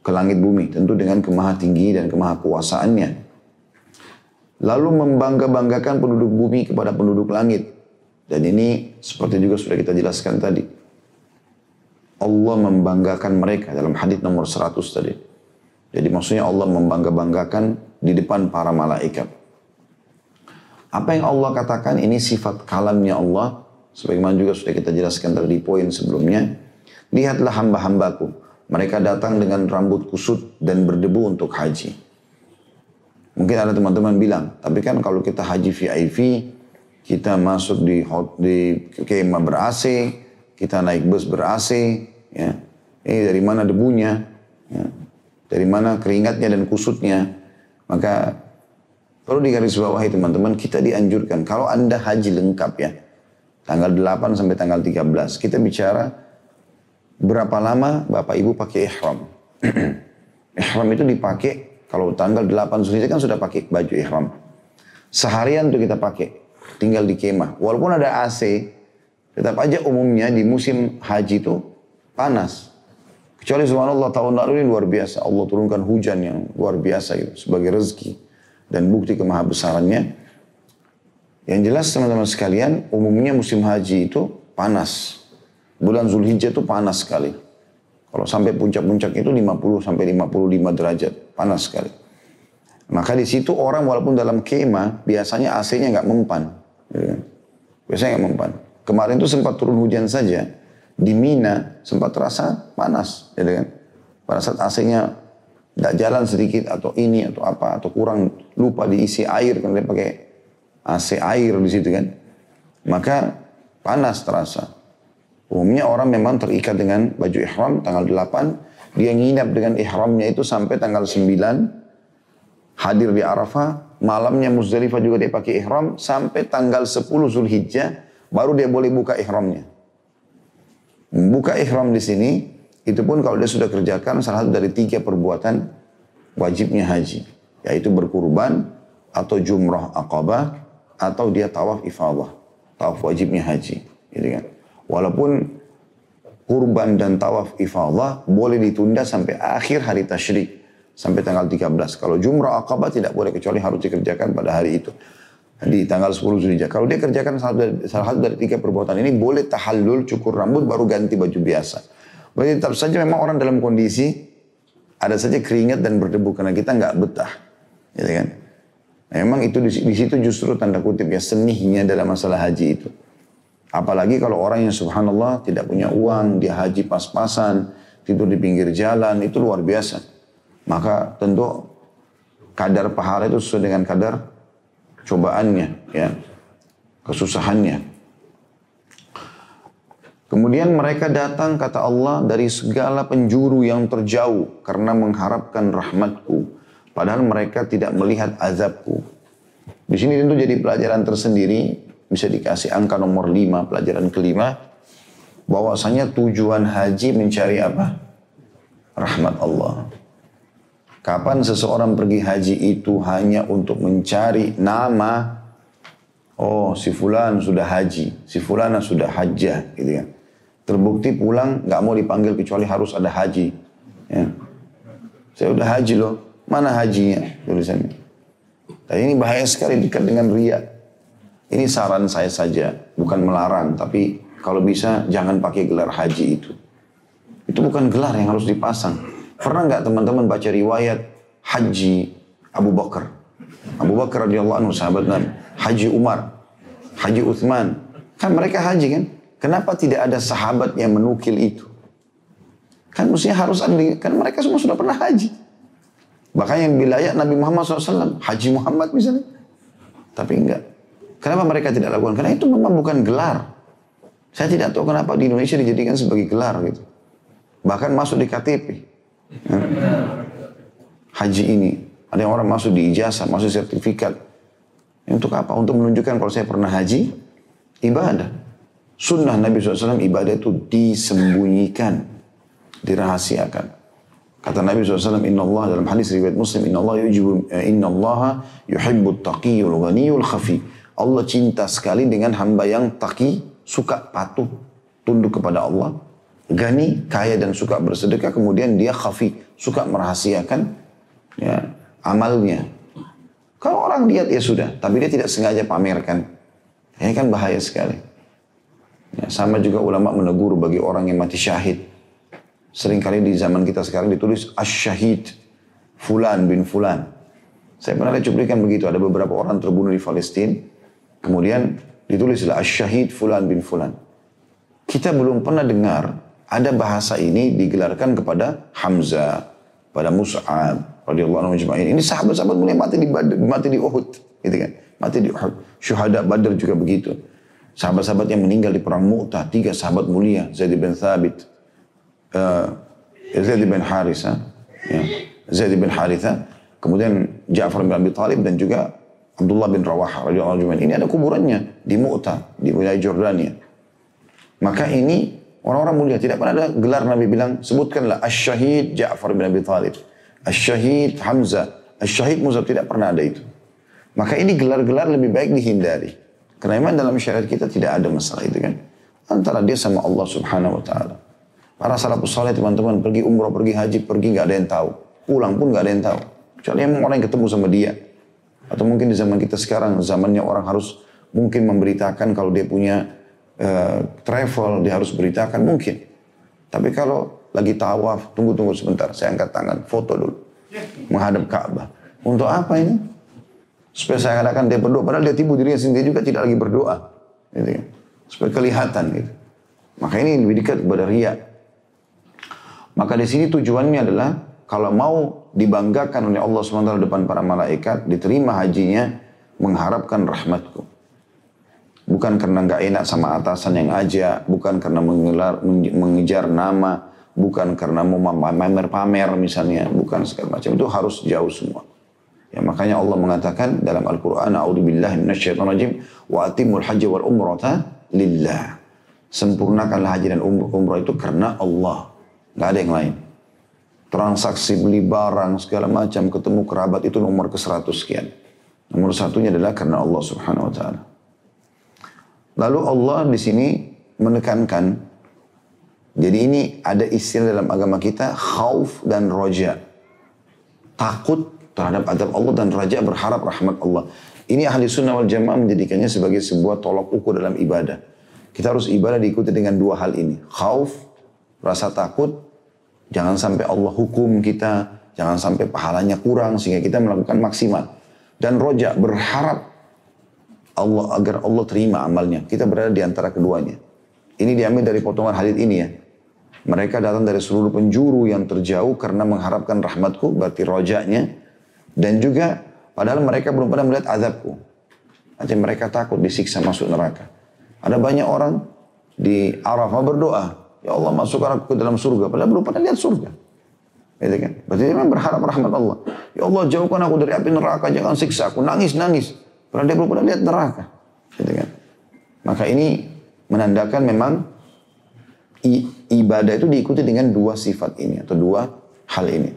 ke langit bumi tentu dengan kemaha tinggi dan kemaha kuasaannya. Lalu membangga-banggakan penduduk bumi kepada penduduk langit. Dan ini seperti juga sudah kita jelaskan tadi. Allah membanggakan mereka dalam hadis nomor 100 tadi. Jadi maksudnya Allah membangga-banggakan di depan para malaikat. Apa yang Allah katakan ini sifat kalamnya Allah. Sebagaimana juga sudah kita jelaskan tadi di poin sebelumnya. Lihatlah hamba-hambaku. Mereka datang dengan rambut kusut dan berdebu untuk haji. Mungkin ada teman-teman bilang, tapi kan kalau kita haji VIP, kita masuk di di kemah ber-AC, kita naik bus ber-AC, ya. Ini dari mana debunya? Ya. Dari mana keringatnya dan kusutnya? Maka Perlu digarisbawahi teman-teman, kita dianjurkan kalau Anda haji lengkap ya, tanggal 8 sampai tanggal 13, kita bicara berapa lama Bapak Ibu pakai ihram. ihram itu dipakai kalau tanggal 8 Zulhijjah kan sudah pakai baju ihram. Seharian tuh kita pakai, tinggal di kemah. Walaupun ada AC, tetap aja umumnya di musim haji itu panas. Kecuali subhanallah tahun lalu ini luar biasa. Allah turunkan hujan yang luar biasa gitu sebagai rezeki dan bukti kemahabesarannya. Yang jelas teman-teman sekalian, umumnya musim haji itu panas. Bulan Zulhijjah itu panas sekali. Kalau sampai puncak-puncak itu 50 sampai 55 derajat, panas sekali. Maka di situ orang walaupun dalam kemah biasanya AC-nya nggak mempan. Gitu kan. Biasanya nggak mempan. Kemarin itu sempat turun hujan saja. Di Mina sempat terasa panas, gitu kan. Pada saat AC-nya tidak jalan sedikit atau ini atau apa atau kurang lupa diisi air kan? Dia pakai AC air di situ kan? Maka panas terasa. Umumnya orang memang terikat dengan baju ihram tanggal 8 dia nginap dengan ihramnya itu sampai tanggal 9 hadir di Arafah. Malamnya Muzdalifah juga dia pakai ihram sampai tanggal 10 Zulhijjah baru dia boleh buka ihramnya buka ihram di sini itu pun kalau dia sudah kerjakan salah satu dari tiga perbuatan wajibnya haji. Yaitu berkurban atau jumrah akabah atau dia tawaf ifadah. Tawaf wajibnya haji. Gitu kan. Walaupun kurban dan tawaf ifadah boleh ditunda sampai akhir hari tasyrik. Sampai tanggal 13. Kalau jumrah akabah tidak boleh kecuali harus dikerjakan pada hari itu. Di tanggal 10 Zulhijjah. Kalau dia kerjakan salah, dari, salah satu dari tiga perbuatan ini boleh tahallul cukur rambut baru ganti baju biasa. Berarti tetap saja memang orang dalam kondisi ada saja keringat dan berdebu karena kita nggak betah, gitu kan? Memang itu di, di situ justru tanda kutip ya senihnya dalam masalah haji itu. Apalagi kalau orang yang subhanallah tidak punya uang, dia haji pas-pasan, tidur di pinggir jalan, itu luar biasa. Maka tentu kadar pahala itu sesuai dengan kadar cobaannya, ya, kesusahannya. Kemudian mereka datang kata Allah dari segala penjuru yang terjauh karena mengharapkan rahmatku. Padahal mereka tidak melihat azabku. Di sini tentu jadi pelajaran tersendiri, bisa dikasih angka nomor 5, pelajaran kelima, bahwasanya tujuan haji mencari apa? Rahmat Allah. Kapan seseorang pergi haji itu hanya untuk mencari nama, oh si fulan sudah haji, si fulana sudah hajjah, gitu kan. Terbukti pulang nggak mau dipanggil kecuali harus ada haji. Ya. Saya udah haji loh, mana hajinya tulisannya. Dan ini bahaya sekali dekat dengan ria. Ini saran saya saja, bukan melarang, tapi kalau bisa jangan pakai gelar haji itu. Itu bukan gelar yang harus dipasang. Pernah nggak teman-teman baca riwayat haji Abu Bakar? Abu Bakar radhiyallahu anhu sahabat Nabi. Haji Umar, Haji Uthman. Kan mereka haji kan? Kenapa tidak ada sahabat yang menukil itu? Kan mestinya harus ada, kan mereka semua sudah pernah haji. Bahkan yang wilayah Nabi Muhammad SAW, Haji Muhammad misalnya. Tapi enggak. Kenapa mereka tidak lakukan? Karena itu memang bukan gelar. Saya tidak tahu kenapa di Indonesia dijadikan sebagai gelar gitu. Bahkan masuk di KTP. Haji ini. Ada yang orang masuk di ijazah, masuk sertifikat. Untuk apa? Untuk menunjukkan kalau saya pernah haji, ibadah. Sunnah Nabi SAW ibadah itu disembunyikan, dirahasiakan. Kata Nabi SAW, Inna Allah dalam hadis riwayat Muslim, Inna Allah yujibu, eh, Inna Allah yuhibbu taqiyul ghaniyul khafi. Allah cinta sekali dengan hamba yang taqi, suka patuh, tunduk kepada Allah. Gani, kaya dan suka bersedekah, kemudian dia khafi, suka merahasiakan ya, amalnya. Kalau orang lihat ya sudah, tapi dia tidak sengaja pamerkan. Ini kan bahaya sekali. Ya, sama juga ulama menegur bagi orang yang mati syahid. Seringkali di zaman kita sekarang ditulis as-syahid fulan bin fulan. Saya pernah lihat cuplikan begitu, ada beberapa orang terbunuh di Palestina. Kemudian ditulislah as-syahid fulan bin fulan. Kita belum pernah dengar ada bahasa ini digelarkan kepada Hamzah, pada Mus'ab, radhiyallahu anhu Ini sahabat-sahabat mulai mati di mati di Uhud, gitu kan. Mati di Uhud. Syuhada Badar juga begitu. Sahabat-sahabat yang meninggal di perang Mu'tah, tiga sahabat mulia, Zaid bin Thabit, uh, Zaid bin Haritha, ya, Zaid bin Haritha, kemudian Ja'far bin Abi Talib dan juga Abdullah bin Rawaha radhiyallahu anhu. Ini ada kuburannya di Mu'tah, di wilayah Jordania. Maka ini orang-orang mulia tidak pernah ada gelar Nabi bilang sebutkanlah Asy-Syahid Ja'far bin Abi Talib, Asy-Syahid Hamzah, Asy-Syahid Musa tidak pernah ada itu. Maka ini gelar-gelar lebih baik dihindari. Karena memang dalam syariat kita tidak ada masalah itu kan. Antara dia sama Allah subhanahu wa ta'ala. Para salafus soleh teman-teman pergi umroh, pergi haji, pergi nggak ada yang tahu. Pulang pun nggak ada yang tahu. Kecuali emang orang yang ketemu sama dia. Atau mungkin di zaman kita sekarang, zamannya orang harus mungkin memberitakan kalau dia punya uh, travel, dia harus beritakan mungkin. Tapi kalau lagi tawaf, tunggu-tunggu sebentar, saya angkat tangan, foto dulu. Menghadap Ka'bah. Untuk apa ini? Supaya saya katakan dia berdoa. Padahal dia tipu dirinya sendiri juga tidak lagi berdoa. Gitu kan. Supaya kelihatan gitu. Maka ini lebih dekat kepada ria. Maka di sini tujuannya adalah kalau mau dibanggakan oleh Allah SWT depan para malaikat, diterima hajinya, mengharapkan rahmatku. Bukan karena nggak enak sama atasan yang aja, bukan karena mengelar, mengejar nama, bukan karena mau pamer-pamer misalnya, bukan segala macam. Itu harus jauh semua. Ya, makanya Allah mengatakan dalam Al-Quran, A'udzubillahi minasyaitonirrajim, wa atimul haji wal umrata lillah. Sempurnakanlah haji dan umrah, umrah itu karena Allah. Gak ada yang lain. Transaksi beli barang segala macam, ketemu kerabat itu nomor ke 100 sekian. Nomor satunya adalah karena Allah subhanahu wa ta'ala. Lalu Allah di sini menekankan, jadi ini ada istilah dalam agama kita, khauf dan roja. Takut terhadap adab Allah dan raja berharap rahmat Allah. Ini ahli sunnah wal jamaah menjadikannya sebagai sebuah tolok ukur dalam ibadah. Kita harus ibadah diikuti dengan dua hal ini. Khauf, rasa takut, jangan sampai Allah hukum kita, jangan sampai pahalanya kurang sehingga kita melakukan maksimal. Dan roja berharap Allah agar Allah terima amalnya. Kita berada di antara keduanya. Ini diambil dari potongan hadis ini ya. Mereka datang dari seluruh penjuru yang terjauh karena mengharapkan rahmatku, berarti rojanya dan juga padahal mereka belum pernah melihat azabku. Nanti mereka takut disiksa masuk neraka. Ada banyak orang di Arafah berdoa, Ya Allah masukkan aku ke dalam surga. Padahal belum pernah lihat surga. Gitu kan? Berarti memang berharap rahmat Allah. Ya Allah jauhkan aku dari api neraka, jangan siksa aku. Nangis, nangis. Padahal dia belum pernah lihat neraka. Gitu kan? Maka ini menandakan memang ibadah itu diikuti dengan dua sifat ini atau dua hal ini.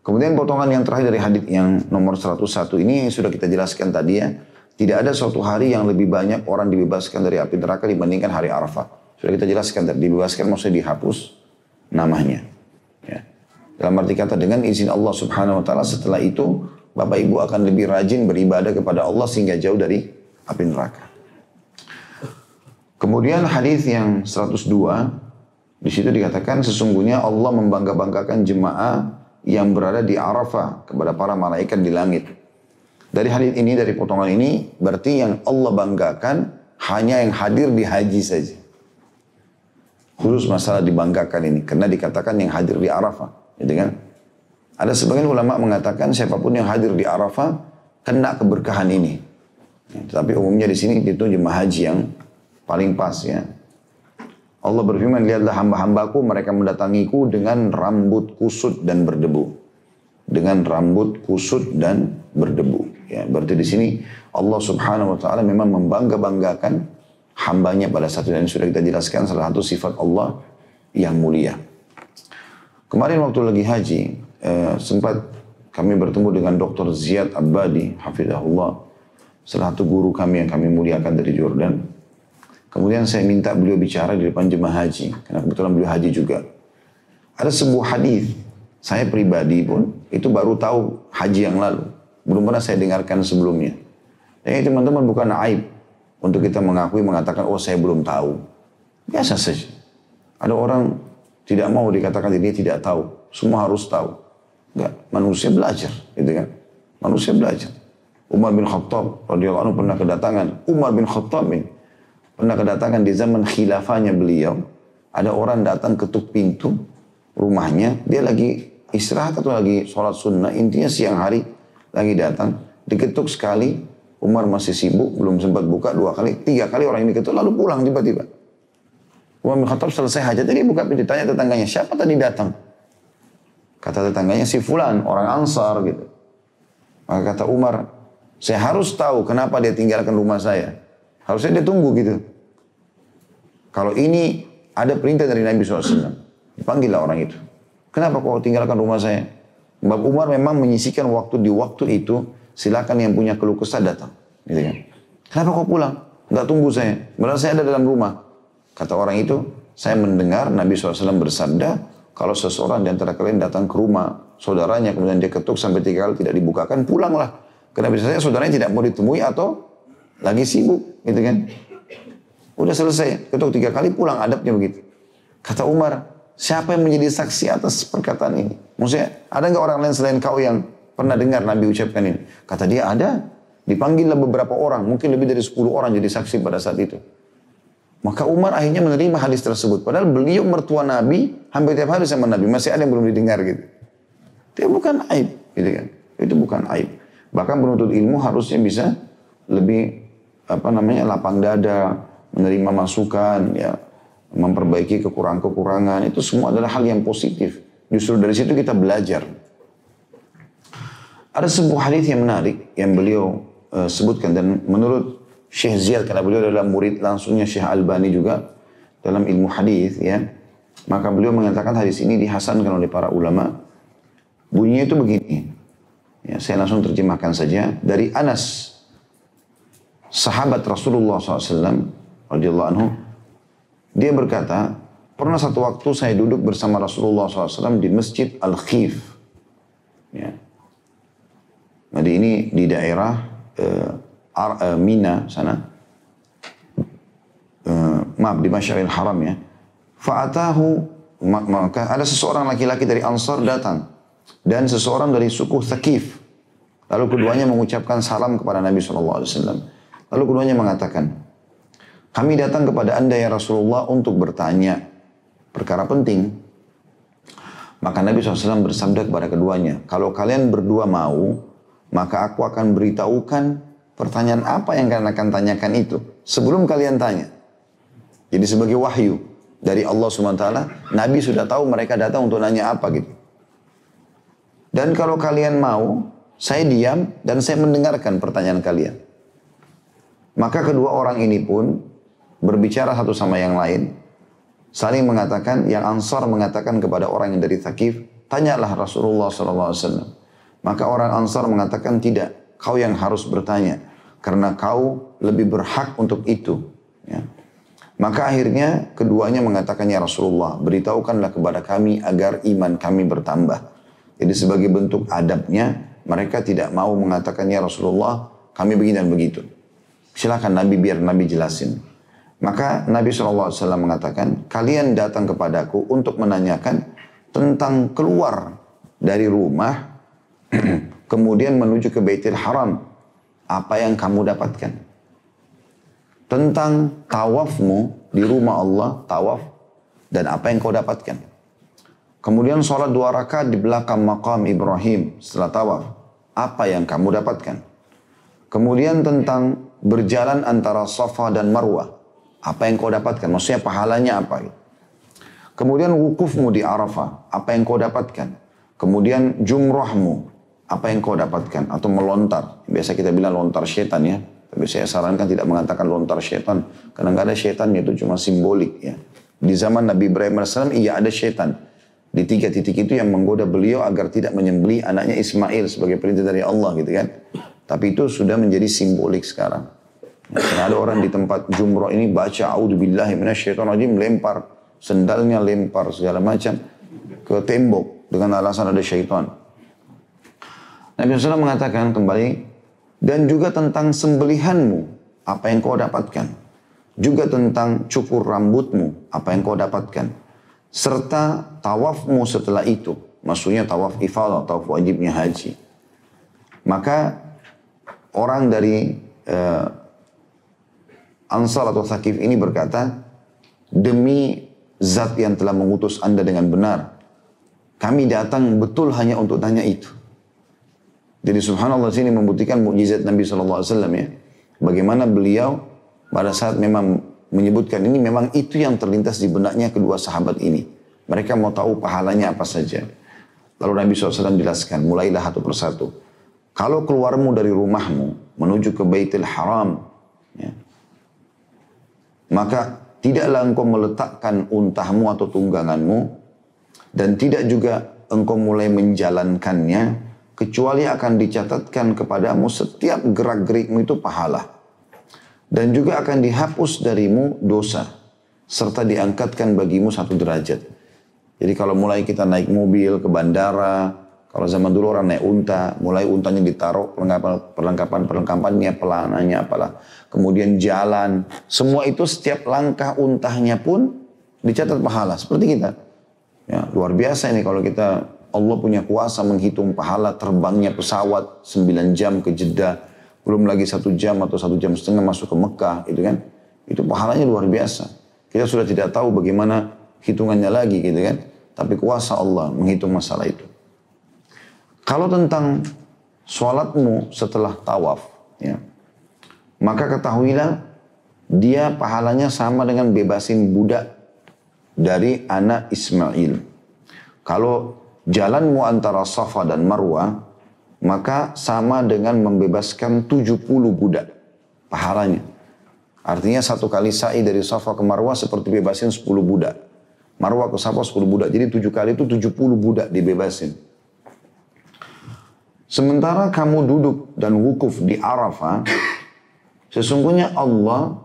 Kemudian potongan yang terakhir dari hadis yang nomor 101 ini sudah kita jelaskan tadi ya. Tidak ada suatu hari yang lebih banyak orang dibebaskan dari api neraka dibandingkan hari Arafah. Sudah kita jelaskan tadi, dibebaskan maksudnya dihapus namanya. Ya. Dalam arti kata dengan izin Allah subhanahu wa ta'ala setelah itu Bapak Ibu akan lebih rajin beribadah kepada Allah sehingga jauh dari api neraka. Kemudian hadis yang 102 di situ dikatakan sesungguhnya Allah membangga-banggakan jemaah yang berada di Arafah kepada para malaikat di langit. Dari hadis ini, dari potongan ini, berarti yang Allah banggakan hanya yang hadir di haji saja. Khusus masalah dibanggakan ini, karena dikatakan yang hadir di Arafah. Gitu kan? Ada sebagian ulama mengatakan siapa pun yang hadir di Arafah, kena keberkahan ini. Ya, tetapi umumnya di sini itu jemaah haji yang paling pas ya. Allah berfirman, lihatlah hamba-hambaku mereka mendatangiku dengan rambut kusut dan berdebu. Dengan rambut kusut dan berdebu. Ya, berarti di sini Allah subhanahu wa ta'ala memang membangga-banggakan hambanya pada satu dan sudah kita jelaskan salah satu sifat Allah yang mulia. Kemarin waktu lagi haji, eh, sempat kami bertemu dengan Dr. Ziyad Abadi, hafizahullah, salah satu guru kami yang kami muliakan dari Jordan. Kemudian saya minta beliau bicara di depan jemaah haji, karena kebetulan beliau haji juga. Ada sebuah hadis, saya pribadi pun itu baru tahu haji yang lalu. Belum pernah saya dengarkan sebelumnya. Ini teman-teman bukan aib untuk kita mengakui mengatakan oh saya belum tahu. Biasa saja. Ada orang tidak mau dikatakan dia tidak tahu. Semua harus tahu. Enggak, manusia belajar, gitu kan? Manusia belajar. Umar bin Khattab radhiyallahu anhu pernah kedatangan. Umar bin Khattab ini Pernah kedatangan di zaman khilafahnya beliau, ada orang datang ketuk pintu rumahnya, dia lagi istirahat atau lagi sholat sunnah, intinya siang hari lagi datang, diketuk sekali, Umar masih sibuk, belum sempat buka dua kali, tiga kali orang ini ketuk, lalu pulang tiba-tiba. Umar bin Khattab selesai hajat, jadi buka pintu, tanya tetangganya, siapa tadi datang? Kata tetangganya, si Fulan, orang Ansar gitu. Maka kata Umar, saya harus tahu kenapa dia tinggalkan rumah saya. Harusnya dia tunggu gitu. Kalau ini ada perintah dari Nabi SAW, dipanggillah orang itu. Kenapa kau tinggalkan rumah saya? Mbak Umar memang menyisikan waktu di waktu itu, silakan yang punya keluh kesah datang. Gitu kan. Kenapa kau pulang? Enggak tunggu saya. Padahal saya ada dalam rumah. Kata orang itu, saya mendengar Nabi SAW bersabda, kalau seseorang di antara kalian datang ke rumah saudaranya, kemudian dia ketuk sampai tiga kali tidak bibukakan, pulanglah. Karena biasanya saudaranya tidak mau ditemui atau lagi sibuk, gitu kan. Udah selesai, ketuk tiga kali pulang adabnya begitu. Kata Umar, siapa yang menjadi saksi atas perkataan ini? Maksudnya, ada nggak orang lain selain kau yang pernah dengar Nabi ucapkan ini? Kata dia, ada. Dipanggillah beberapa orang, mungkin lebih dari 10 orang jadi saksi pada saat itu. Maka Umar akhirnya menerima hadis tersebut. Padahal beliau mertua Nabi, hampir tiap hari sama Nabi. Masih ada yang belum didengar gitu. Itu bukan aib. Gitu kan. Itu bukan aib. Bahkan penuntut ilmu harusnya bisa lebih apa namanya lapang dada, menerima masukan, ya memperbaiki kekurangan-kekurangan itu semua adalah hal yang positif. Justru dari situ kita belajar. Ada sebuah hadis yang menarik yang beliau uh, sebutkan dan menurut Syekh Ziyad karena beliau adalah murid langsungnya Syekh Albani juga dalam ilmu hadis ya. Maka beliau mengatakan hadis ini dihasankan oleh para ulama. Bunyinya itu begini. Ya, saya langsung terjemahkan saja dari Anas sahabat Rasulullah SAW radhiyallahu anhu dia berkata pernah satu waktu saya duduk bersama Rasulullah SAW di masjid Al Khif ya. Jadi ini di daerah uh, Ar, uh, Mina sana. Uh, maaf di Masyairil Haram ya. Fa'atahu maka ada seseorang laki-laki dari Ansar datang. Dan seseorang dari suku Thaqif. Lalu keduanya mengucapkan salam kepada Nabi SAW Lalu keduanya mengatakan, kami datang kepada anda ya Rasulullah untuk bertanya perkara penting. Maka Nabi SAW bersabda kepada keduanya, kalau kalian berdua mau, maka aku akan beritahukan pertanyaan apa yang kalian akan tanyakan itu. sebelum kalian tanya. Jadi sebagai wahyu dari Allah SWT, Nabi sudah tahu mereka datang untuk nanya apa gitu. Dan kalau kalian mau, saya diam dan saya mendengarkan pertanyaan kalian. Maka kedua orang ini pun berbicara satu sama yang lain, saling mengatakan, yang Ansar mengatakan kepada orang yang dari Thaqif, tanyalah Rasulullah SAW. Maka orang Ansar mengatakan, tidak, kau yang harus bertanya, karena kau lebih berhak untuk itu. Ya. Maka akhirnya keduanya mengatakannya Rasulullah, beritahukanlah kepada kami agar iman kami bertambah. Jadi sebagai bentuk adabnya, mereka tidak mau mengatakannya Rasulullah, kami begini dan begitu. Silakan Nabi biar Nabi jelasin. Maka Nabi SAW mengatakan, kalian datang kepadaku untuk menanyakan tentang keluar dari rumah, kemudian menuju ke Baitul Haram. Apa yang kamu dapatkan? Tentang tawafmu di rumah Allah, tawaf, dan apa yang kau dapatkan. Kemudian sholat dua rakaat di belakang makam Ibrahim setelah tawaf. Apa yang kamu dapatkan? Kemudian tentang berjalan antara Safa dan Marwah. Apa yang kau dapatkan? Maksudnya pahalanya apa? Kemudian wukufmu di Arafah. Apa yang kau dapatkan? Kemudian jumrahmu apa yang kau dapatkan atau melontar. Biasa kita bilang lontar setan ya. Tapi saya sarankan tidak mengatakan lontar setan. Karena nggak ada setan itu cuma simbolik ya. Di zaman Nabi Ibrahim AS iya ada setan. Di tiga titik itu yang menggoda beliau agar tidak menyembeli anaknya Ismail sebagai perintah dari Allah gitu kan. Tapi itu sudah menjadi simbolik sekarang. Karena ada orang di tempat jumroh ini baca A'udzubillahi minasyaitonirrajim lempar sendalnya lempar segala macam ke tembok dengan alasan ada syaitan. Nabi SAW mengatakan kembali, dan juga tentang sembelihanmu, apa yang kau dapatkan. Juga tentang cukur rambutmu, apa yang kau dapatkan. Serta tawafmu setelah itu. Maksudnya tawaf ifadah, tawaf wajibnya haji. Maka orang dari uh, Ansar atau Thaqif ini berkata, demi zat yang telah mengutus anda dengan benar, kami datang betul hanya untuk tanya itu. Jadi subhanallah sini membuktikan mukjizat Nabi SAW ya. Bagaimana beliau pada saat memang menyebutkan ini memang itu yang terlintas di benaknya kedua sahabat ini. Mereka mau tahu pahalanya apa saja. Lalu Nabi SAW jelaskan, mulailah satu persatu. Kalau keluarmu dari rumahmu menuju ke Baitul Haram, ya, maka tidaklah engkau meletakkan untahmu atau tungganganmu dan tidak juga engkau mulai menjalankannya kecuali akan dicatatkan kepadamu setiap gerak-gerikmu itu pahala. Dan juga akan dihapus darimu dosa. Serta diangkatkan bagimu satu derajat. Jadi kalau mulai kita naik mobil ke bandara, kalau zaman dulu orang naik unta, mulai untanya ditaruh perlengkapan perlengkapannya, pelananya apalah. Kemudian jalan, semua itu setiap langkah untahnya pun dicatat pahala. Seperti kita. Ya, luar biasa ini kalau kita Allah punya kuasa menghitung pahala terbangnya pesawat 9 jam ke Jeddah. Belum lagi satu jam atau satu jam setengah masuk ke Mekah. Itu kan. Itu pahalanya luar biasa. Kita sudah tidak tahu bagaimana hitungannya lagi gitu kan. Tapi kuasa Allah menghitung masalah itu. Kalau tentang sholatmu setelah tawaf. ya Maka ketahuilah dia pahalanya sama dengan bebasin budak dari anak Ismail. Kalau jalanmu antara Safa dan Marwah, maka sama dengan membebaskan 70 budak pahalanya. Artinya satu kali sa'i dari Safa ke Marwah seperti bebasin 10 budak. Marwah ke Safa 10 budak. Jadi tujuh kali itu 70 budak dibebasin. Sementara kamu duduk dan wukuf di Arafah, sesungguhnya Allah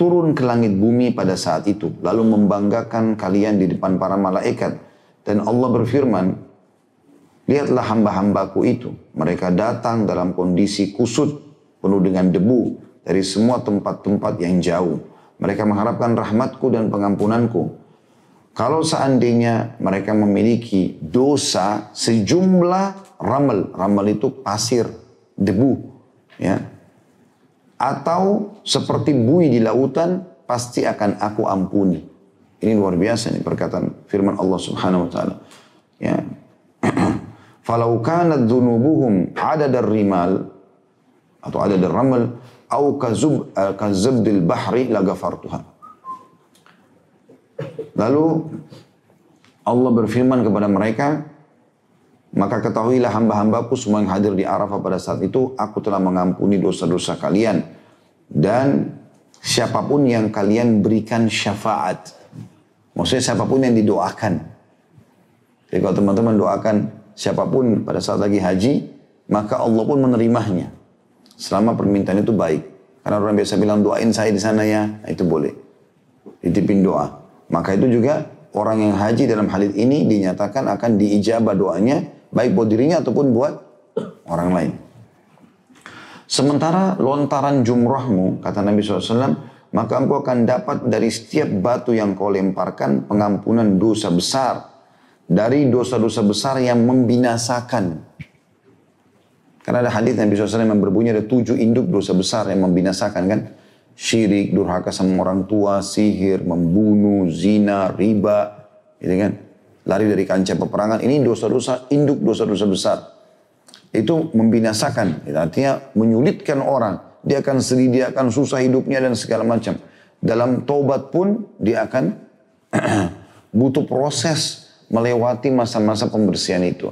turun ke langit bumi pada saat itu, lalu membanggakan kalian di depan para malaikat dan Allah berfirman, Lihatlah hamba-hambaku itu. Mereka datang dalam kondisi kusut, penuh dengan debu dari semua tempat-tempat yang jauh. Mereka mengharapkan rahmatku dan pengampunanku. Kalau seandainya mereka memiliki dosa sejumlah ramal, ramal itu pasir, debu, ya, atau seperti bui di lautan, pasti akan aku ampuni. Ini luar biasa nih perkataan firman Allah Subhanahu wa taala. Ya. Falau dzunubuhum adadar rimal atau adadar ramal au kazub uh, kazabdil bahri lagafartuha. Lalu Allah berfirman kepada mereka, maka ketahuilah hamba-hambaku semua yang hadir di Arafah pada saat itu, aku telah mengampuni dosa-dosa kalian. Dan siapa pun yang kalian berikan syafaat. Maksudnya siapa pun yang didoakan. Jadi kalau teman-teman doakan siapa pun pada saat lagi haji, maka Allah pun menerimanya. Selama permintaan itu baik. Karena orang biasa bilang doain saya di sana ya, nah, itu boleh. Ditipin doa. Maka itu juga orang yang haji dalam hal ini dinyatakan akan diijabah doanya baik buat dirinya ataupun buat orang lain. Sementara lontaran jumrahmu, kata Nabi SAW, maka engkau akan dapat dari setiap batu yang kau lemparkan pengampunan dosa besar. Dari dosa-dosa besar yang membinasakan. Karena ada hadis Nabi SAW yang berbunyi ada tujuh induk dosa besar yang membinasakan kan syirik, durhaka sama orang tua, sihir, membunuh, zina, riba, gitu kan? Lari dari kancah peperangan. Ini dosa-dosa, induk dosa-dosa besar. Itu membinasakan, artinya menyulitkan orang. Dia akan sedih, dia akan susah hidupnya dan segala macam. Dalam taubat pun dia akan butuh proses melewati masa-masa pembersihan itu.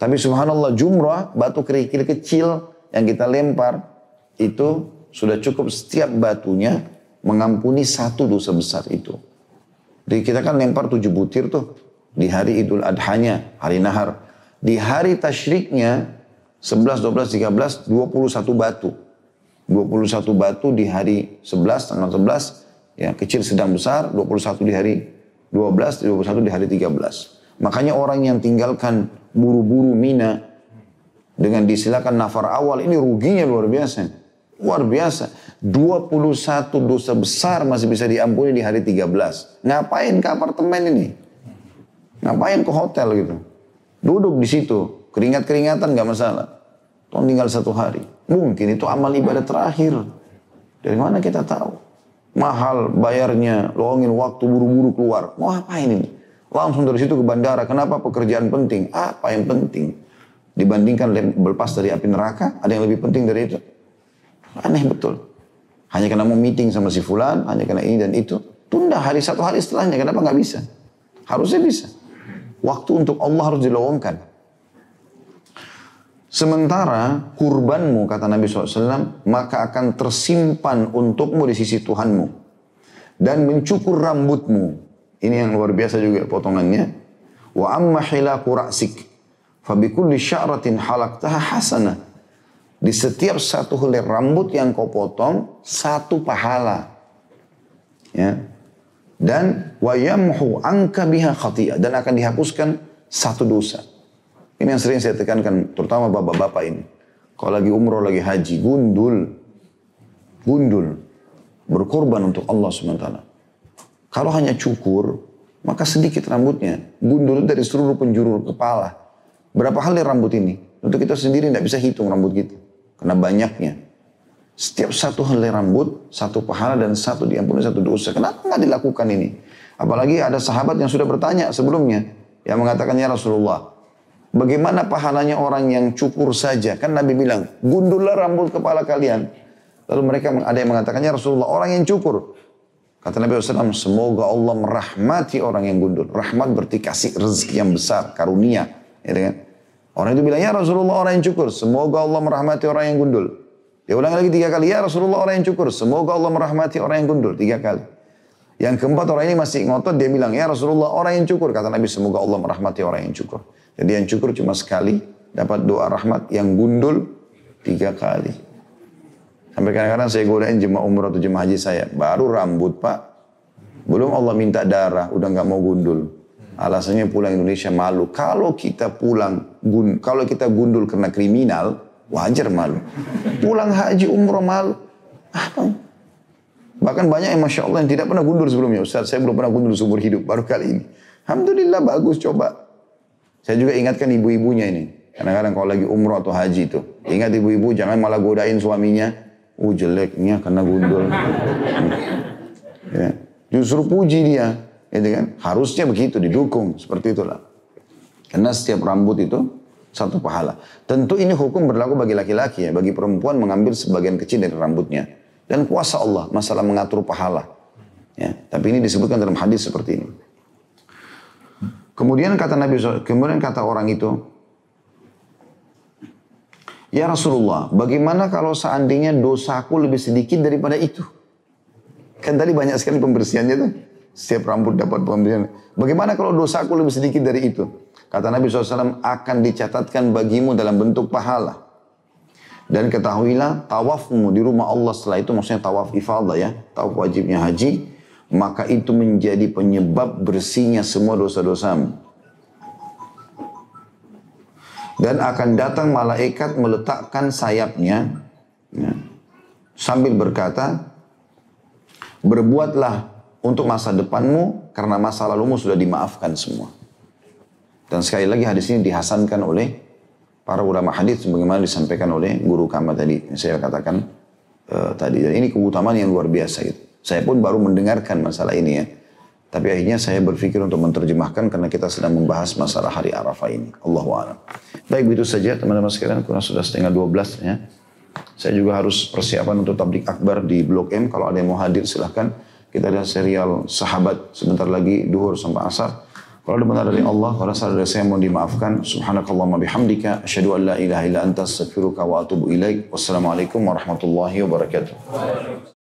Tapi subhanallah jumrah, batu kerikil kecil yang kita lempar, itu sudah cukup setiap batunya mengampuni satu dosa besar itu. Jadi kita kan lempar tujuh butir tuh di hari Idul Adhanya, hari Nahar. Di hari tasyriknya 11, 12, 13, 21 batu. 21 batu di hari 11, tanggal 11, ya kecil sedang besar, 21 di hari 12, 21 di hari 13. Makanya orang yang tinggalkan buru-buru Mina dengan disilakan nafar awal ini ruginya luar biasa. Luar biasa. 21 dosa besar masih bisa diampuni di hari 13. Ngapain ke apartemen ini? Ngapain ke hotel gitu? Duduk di situ. Keringat-keringatan gak masalah. Tuh tinggal satu hari. Mungkin itu amal ibadah terakhir. Dari mana kita tahu? Mahal bayarnya, longin waktu buru-buru keluar. Mau apa ini? Langsung dari situ ke bandara. Kenapa pekerjaan penting? Apa yang penting? Dibandingkan berlepas dari api neraka, ada yang lebih penting dari itu? Aneh betul. Hanya karena mau meeting sama si fulan, hanya karena ini dan itu. Tunda hari satu hari setelahnya, kenapa nggak bisa? Harusnya bisa. Waktu untuk Allah harus dilowongkan. Sementara kurbanmu, kata Nabi SAW, maka akan tersimpan untukmu di sisi Tuhanmu. Dan mencukur rambutmu. Ini yang luar biasa juga potongannya. Wa amma hilaku ra'sik. Fabikulli sya'ratin halaktaha hasanah di setiap satu helai rambut yang kau potong, satu pahala. Ya. Dan wayamhu angka biha khati'ah. Dan akan dihapuskan satu dosa. Ini yang sering saya tekankan, terutama bapak-bapak ini. Kalau lagi umroh, lagi haji, gundul. Gundul. Berkorban untuk Allah SWT. Kalau hanya cukur, maka sedikit rambutnya. Gundul dari seluruh penjuru kepala. Berapa helai rambut ini? Untuk kita sendiri tidak bisa hitung rambut kita. Karena banyaknya. Setiap satu helai rambut, satu pahala dan satu diampuni satu dosa. Kenapa nggak dilakukan ini? Apalagi ada sahabat yang sudah bertanya sebelumnya. Yang mengatakan, ya Rasulullah, bagaimana pahalanya orang yang cukur saja? Kan Nabi bilang, gundullah rambut kepala kalian. Lalu mereka ada yang mengatakan, ya Rasulullah, orang yang cukur. Kata Nabi SAW, semoga Allah merahmati orang yang gundul. Rahmat berarti kasih rezeki yang besar, karunia. Ya kan? Orang itu bilang, ya Rasulullah orang yang cukur. Semoga Allah merahmati orang yang gundul. Dia ulang lagi tiga kali, ya Rasulullah orang yang cukur. Semoga Allah merahmati orang yang gundul. Tiga kali. Yang keempat orang ini masih ngotot, dia bilang, ya Rasulullah orang yang cukur. Kata Nabi, semoga Allah merahmati orang yang cukur. Jadi yang cukur cuma sekali, dapat doa rahmat. Yang gundul, tiga kali. Sampai kadang-kadang saya godain jemaah umrah atau jemaah haji saya. Baru rambut pak. Belum Allah minta darah, udah nggak mau gundul. Alasannya pulang Indonesia malu. Kalau kita pulang, gun, kalau kita gundul karena kriminal, wajar malu. Pulang haji umroh malu. Apa? Bahkan banyak yang Masya Allah yang tidak pernah gundul sebelumnya. Ustaz, saya belum pernah gundul seumur hidup, baru kali ini. Alhamdulillah bagus, coba. Saya juga ingatkan ibu-ibunya ini. Kadang-kadang kalau lagi umroh atau haji itu. Ingat ibu-ibu jangan malah godain suaminya. Uh jeleknya karena gundul. ya. Justru puji dia. Gitu kan? Harusnya begitu, didukung. Seperti itulah. Karena setiap rambut itu Satu pahala. Tentu ini hukum berlaku bagi laki-laki ya. Bagi perempuan mengambil sebagian kecil dari rambutnya. Dan kuasa Allah masalah mengatur pahala. Ya, tapi ini disebutkan dalam hadis seperti ini. Kemudian kata Nabi kemudian kata orang itu, Ya Rasulullah, bagaimana kalau seandainya dosaku lebih sedikit daripada itu? Kan tadi banyak sekali pembersihannya tuh. Setiap rambut dapat pembersihan. Bagaimana kalau dosaku lebih sedikit dari itu? Kata Nabi SAW, akan dicatatkan bagimu dalam bentuk pahala. Dan ketahuilah, tawafmu di rumah Allah setelah itu, maksudnya tawaf ifadah ya, tawaf wajibnya haji, maka itu menjadi penyebab bersihnya semua dosa-dosamu dan akan datang malaikat meletakkan sayapnya ya, sambil berkata, berbuatlah untuk masa depanmu karena masa lalumu sudah dimaafkan semua. Dan sekali lagi hadis ini dihasankan oleh para ulama hadis sebagaimana disampaikan oleh guru kami tadi saya katakan uh, tadi. Dan ini keutamaan yang luar biasa gitu. Saya pun baru mendengarkan masalah ini ya. Tapi akhirnya saya berpikir untuk menerjemahkan karena kita sedang membahas masalah hari Arafah ini. Allah a'lam. Baik begitu saja teman-teman sekalian, kurang sudah setengah 12 ya. Saya juga harus persiapan untuk tablik akbar di Blok M. Kalau ada yang mau hadir silahkan. Kita ada serial sahabat sebentar lagi duhur sampai asar. Kalau ada benar dari Allah, kalau salah dari saya mohon dimaafkan. Subhanakallahumma bihamdika. Asyadu an la ilaha illa anta astaghfiruka wa atubu ilaik. Wassalamualaikum warahmatullahi wabarakatuh.